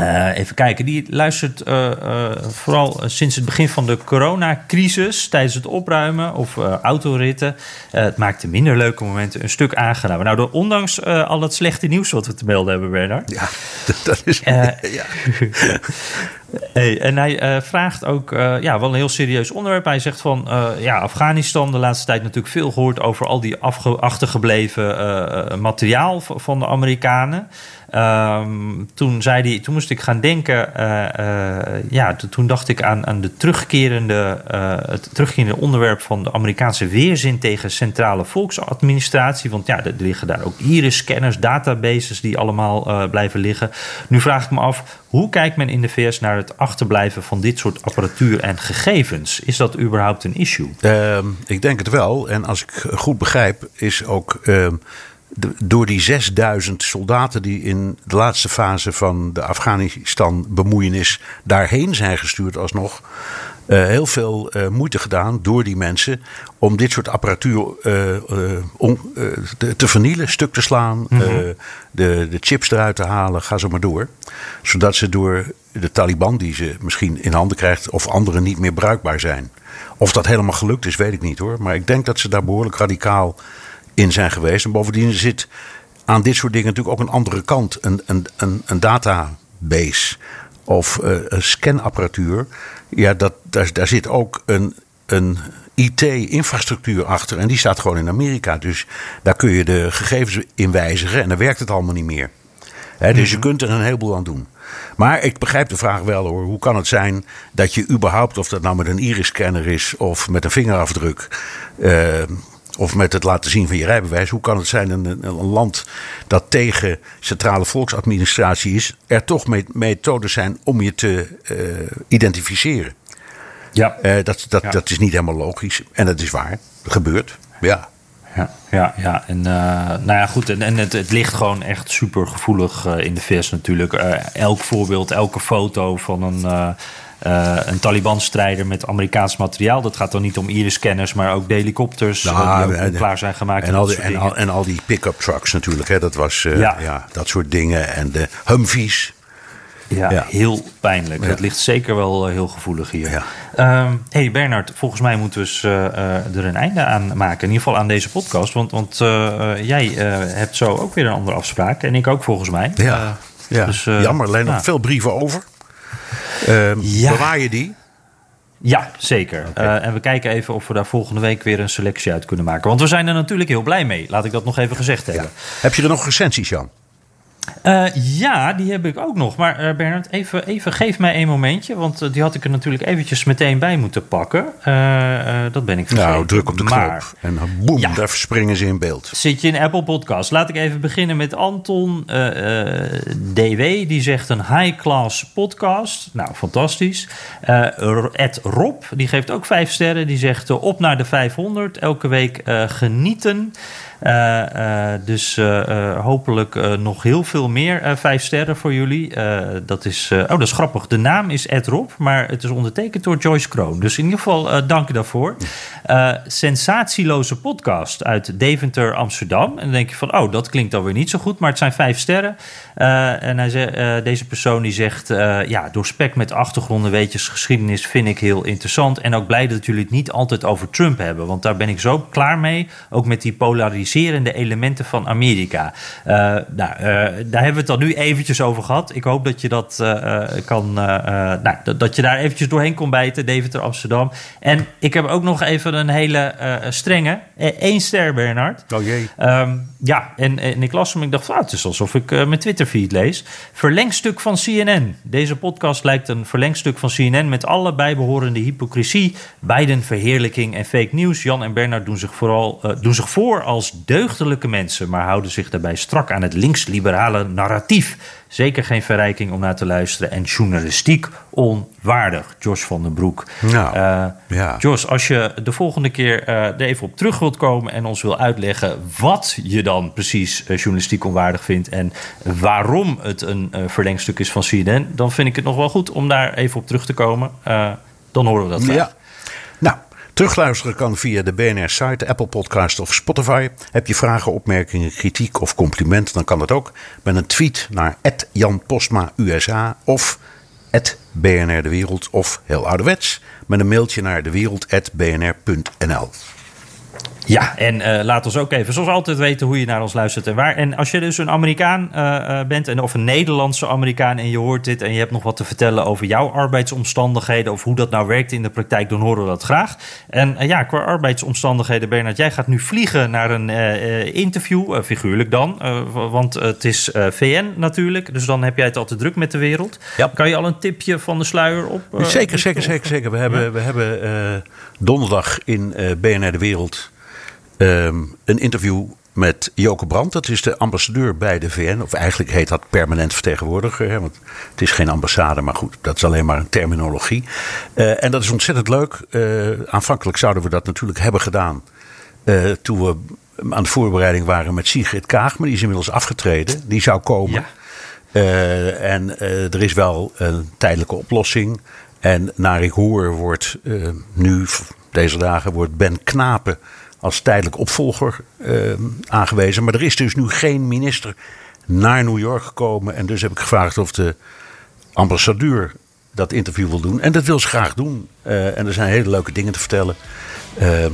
Uh, even kijken, die luistert uh, uh, vooral sinds het begin van de coronacrisis tijdens het opruimen of autoritten. het maakte minder leuke momenten een stuk aangenamer. Nou, ondanks al het slechte nieuws wat we te melden hebben, Bernard. Ja, dat is. ja. Hey, en hij vraagt ook, ja, wel een heel serieus onderwerp. Hij zegt van, ja, Afghanistan, de laatste tijd natuurlijk veel gehoord over al die achtergebleven materiaal van de Amerikanen. Um, toen, zei die, toen moest ik gaan denken, uh, uh, ja, toen dacht ik aan, aan de terugkerende, uh, het terugkerende onderwerp van de Amerikaanse weerzin tegen centrale volksadministratie. Want ja, er liggen daar ook iris-scanners, databases die allemaal blijven liggen. Nu vraag ik me af, hoe kijkt men in de VS naar het achterblijven van dit soort apparatuur en gegevens? Is dat überhaupt een issue? Ehm, ik denk het wel. En als ik goed begrijp, is ook door die 6000 soldaten die in de laatste fase van de Afghanistan-bemoeienis daarheen zijn gestuurd, alsnog. Uh, heel veel uh, moeite gedaan door die mensen om dit soort apparatuur uh, on, te, te, vernielen, stuk te slaan, mm -hmm. de, de chips eruit te halen, ga zo maar door. Zodat ze door de Taliban, die ze misschien in handen krijgt, of anderen niet meer bruikbaar zijn. Of dat helemaal gelukt is, weet ik niet hoor. Maar ik denk dat ze daar behoorlijk radicaal in zijn geweest. En bovendien zit aan dit soort dingen natuurlijk ook een andere kant. Een, een, een, een database of uh, een scanapparatuur. Ja, dat, daar, daar zit ook een, een IT-infrastructuur achter. En die staat gewoon in Amerika. Dus daar kun je de gegevens in wijzigen en dan werkt het allemaal niet meer. dus je mhm. kunt er een heleboel aan doen. Maar ik begrijp de vraag wel hoor. Hoe kan het zijn dat je überhaupt, of dat nou met een iris-scanner is of met een vingerafdruk. Uh, of met het laten zien van je rijbewijs. Hoe kan het zijn in een, een land dat tegen centrale volksadministratie is, er toch methodes zijn om je te uh, identificeren? Ja. Uh, dat, dat, dat is niet helemaal logisch. En dat is waar. Dat gebeurt. Ja. Ja, ja, ja. En uh, nou ja, goed. En, en het, het ligt gewoon echt super gevoelig in de VS natuurlijk. elk voorbeeld, elke foto van een uh, een Taliban-strijder met Amerikaans materiaal. Dat gaat dan niet om iris-scanners, maar ook helikopters nou, die ook klaar zijn gemaakt. En, al die, en, al, en al die pick-up trucks natuurlijk. Hè. Dat was uh, ja. ja. dat soort dingen. En de Humvees. Ja, ja, heel pijnlijk. Het ligt zeker wel heel gevoelig hier. Ja. Um, hey Bernard, volgens mij moeten we uh, er een einde aan maken. In ieder geval aan deze podcast. Want, want uh, jij hebt zo ook weer een andere afspraak. En ik ook volgens mij. Ja, ja. Dus, jammer. Alleen nog veel brieven over. Uh, ja. Bewaar je die? Ja, zeker. Okay. Uh, en we kijken even of we daar volgende week weer een selectie uit kunnen maken. Want we zijn er natuurlijk heel blij mee. Laat ik dat nog even gezegd hebben. Ja. Heb je er nog recensies, Jan? Uh, ja, die heb ik ook nog. Maar uh, Bernard, even, even geef mij een momentje. Want uh, die had ik er natuurlijk eventjes meteen bij moeten pakken. dat ben ik vergeten. Nou, druk op de maar, knop. En boem, ja. daar springen ze in beeld. Zit je in Apple Podcast. Laat ik even beginnen met Anton DW. Die zegt een high-class podcast. Nou, fantastisch. Ed Rob, die geeft ook vijf sterren. Die zegt op naar de 500. Elke week genieten. Dus hopelijk nog heel veel meer vijf sterren voor jullie. dat is, oh, dat is grappig. De naam is Ed Rob, maar het is ondertekend door Joyce Kroon. Dus in ieder geval dank je daarvoor. sensatieloze podcast uit Deventer, Amsterdam. En dan denk je van, oh, dat klinkt alweer niet zo goed, maar het zijn vijf sterren. en hij zei, deze persoon die zegt, ja, door spek met achtergronden, weetjes, geschiedenis vind ik heel interessant. En ook blij dat jullie het niet altijd over Trump hebben, want daar ben ik zo klaar mee. Ook met die destabiliserende elementen van Amerika. Uh, nou, daar hebben we het dan nu eventjes over gehad. Ik hoop dat je dat kan, nou, dat, dat, je daar eventjes doorheen kon bijten, Deventer Amsterdam. En ik heb ook nog even een hele strenge, één ster, Bernard. Oh jee. Um, ja, en, en ik las hem. Ik dacht, ah, het is alsof ik mijn Twitterfeed lees. Verlengstuk van CNN. Deze podcast lijkt een verlengstuk van CNN met alle bijbehorende hypocrisie, Biden-verheerlijking en fake news. Jan en Bernard doen zich, vooral, uh, doen zich voor als deugdelijke mensen, maar houden zich daarbij strak aan het links-liberale narratief. Zeker geen verrijking om naar te luisteren en journalistiek onwaardig. Josh van den Broek. Nou, uh, ja. Josh, als je de volgende keer uh, er even op terug wilt komen en ons wil uitleggen wat je dan precies uh, journalistiek onwaardig vindt en waarom het een verlengstuk is van CNN, dan vind ik het nog wel goed om daar even op terug te komen. dan horen we dat graag. Ja. Terugluisteren kan via de BNR-site, Apple Podcast of Spotify. Heb je vragen, opmerkingen, kritiek of complimenten, dan kan dat ook met een tweet naar Jan Postma USA of BNR De Wereld of heel ouderwets met een mailtje naar dewereld.bnr.nl. Ja, en uh, laat ons ook even, zoals altijd, weten hoe je naar ons luistert en waar. En als je dus een Amerikaan uh, bent, en, of een Nederlandse Amerikaan, en je hoort dit en je hebt nog wat te vertellen over jouw arbeidsomstandigheden of hoe dat nou werkt in de praktijk, dan horen we dat graag. En uh, ja, qua arbeidsomstandigheden, Bernard, jij gaat nu vliegen naar een interview, figuurlijk dan, want het is VN natuurlijk, dus dan heb jij het altijd druk met de wereld. Ja. Kan je al een tipje van de sluier op? zeker, zeker, zeker, zeker. We hebben, ja. we hebben donderdag in BNR De Wereld Um, een interview met Joke Brandt. Dat is de ambassadeur bij de VN. Of eigenlijk heet dat permanent vertegenwoordiger. Hè, want het is geen ambassade, maar goed, dat is alleen maar een terminologie. Uh, en dat is ontzettend leuk. Uh, aanvankelijk zouden we dat natuurlijk hebben gedaan. Uh, toen we aan de voorbereiding waren met Sigrid Kaag. Maar die is inmiddels afgetreden. Die zou komen. Ja. en er is wel een tijdelijke oplossing. En naar ik hoor wordt nu, deze dagen, wordt Ben Knapen als tijdelijk opvolger uh, aangewezen. Maar er is dus nu geen minister naar New York gekomen. En dus heb ik gevraagd of de ambassadeur dat interview wil doen. En dat wil ze graag doen. Uh, en er zijn hele leuke dingen te vertellen. Uh,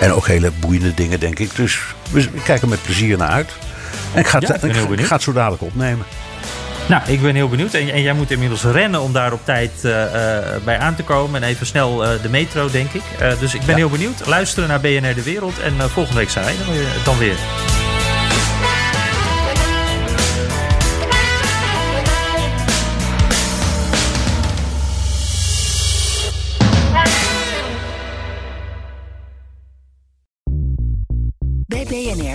en ook hele boeiende dingen, denk ik. Dus we kijken met plezier naar uit. En ik ga het, Ja, ik ga het zo dadelijk opnemen. Nou, ik ben heel benieuwd. En, en jij moet inmiddels rennen om daar op tijd eh, eh, bij aan te komen. En even snel eh, de metro, denk ik. Dus ik ben Ja. heel benieuwd. Luisteren naar BNR De Wereld. En volgende week zijn wij dan weer.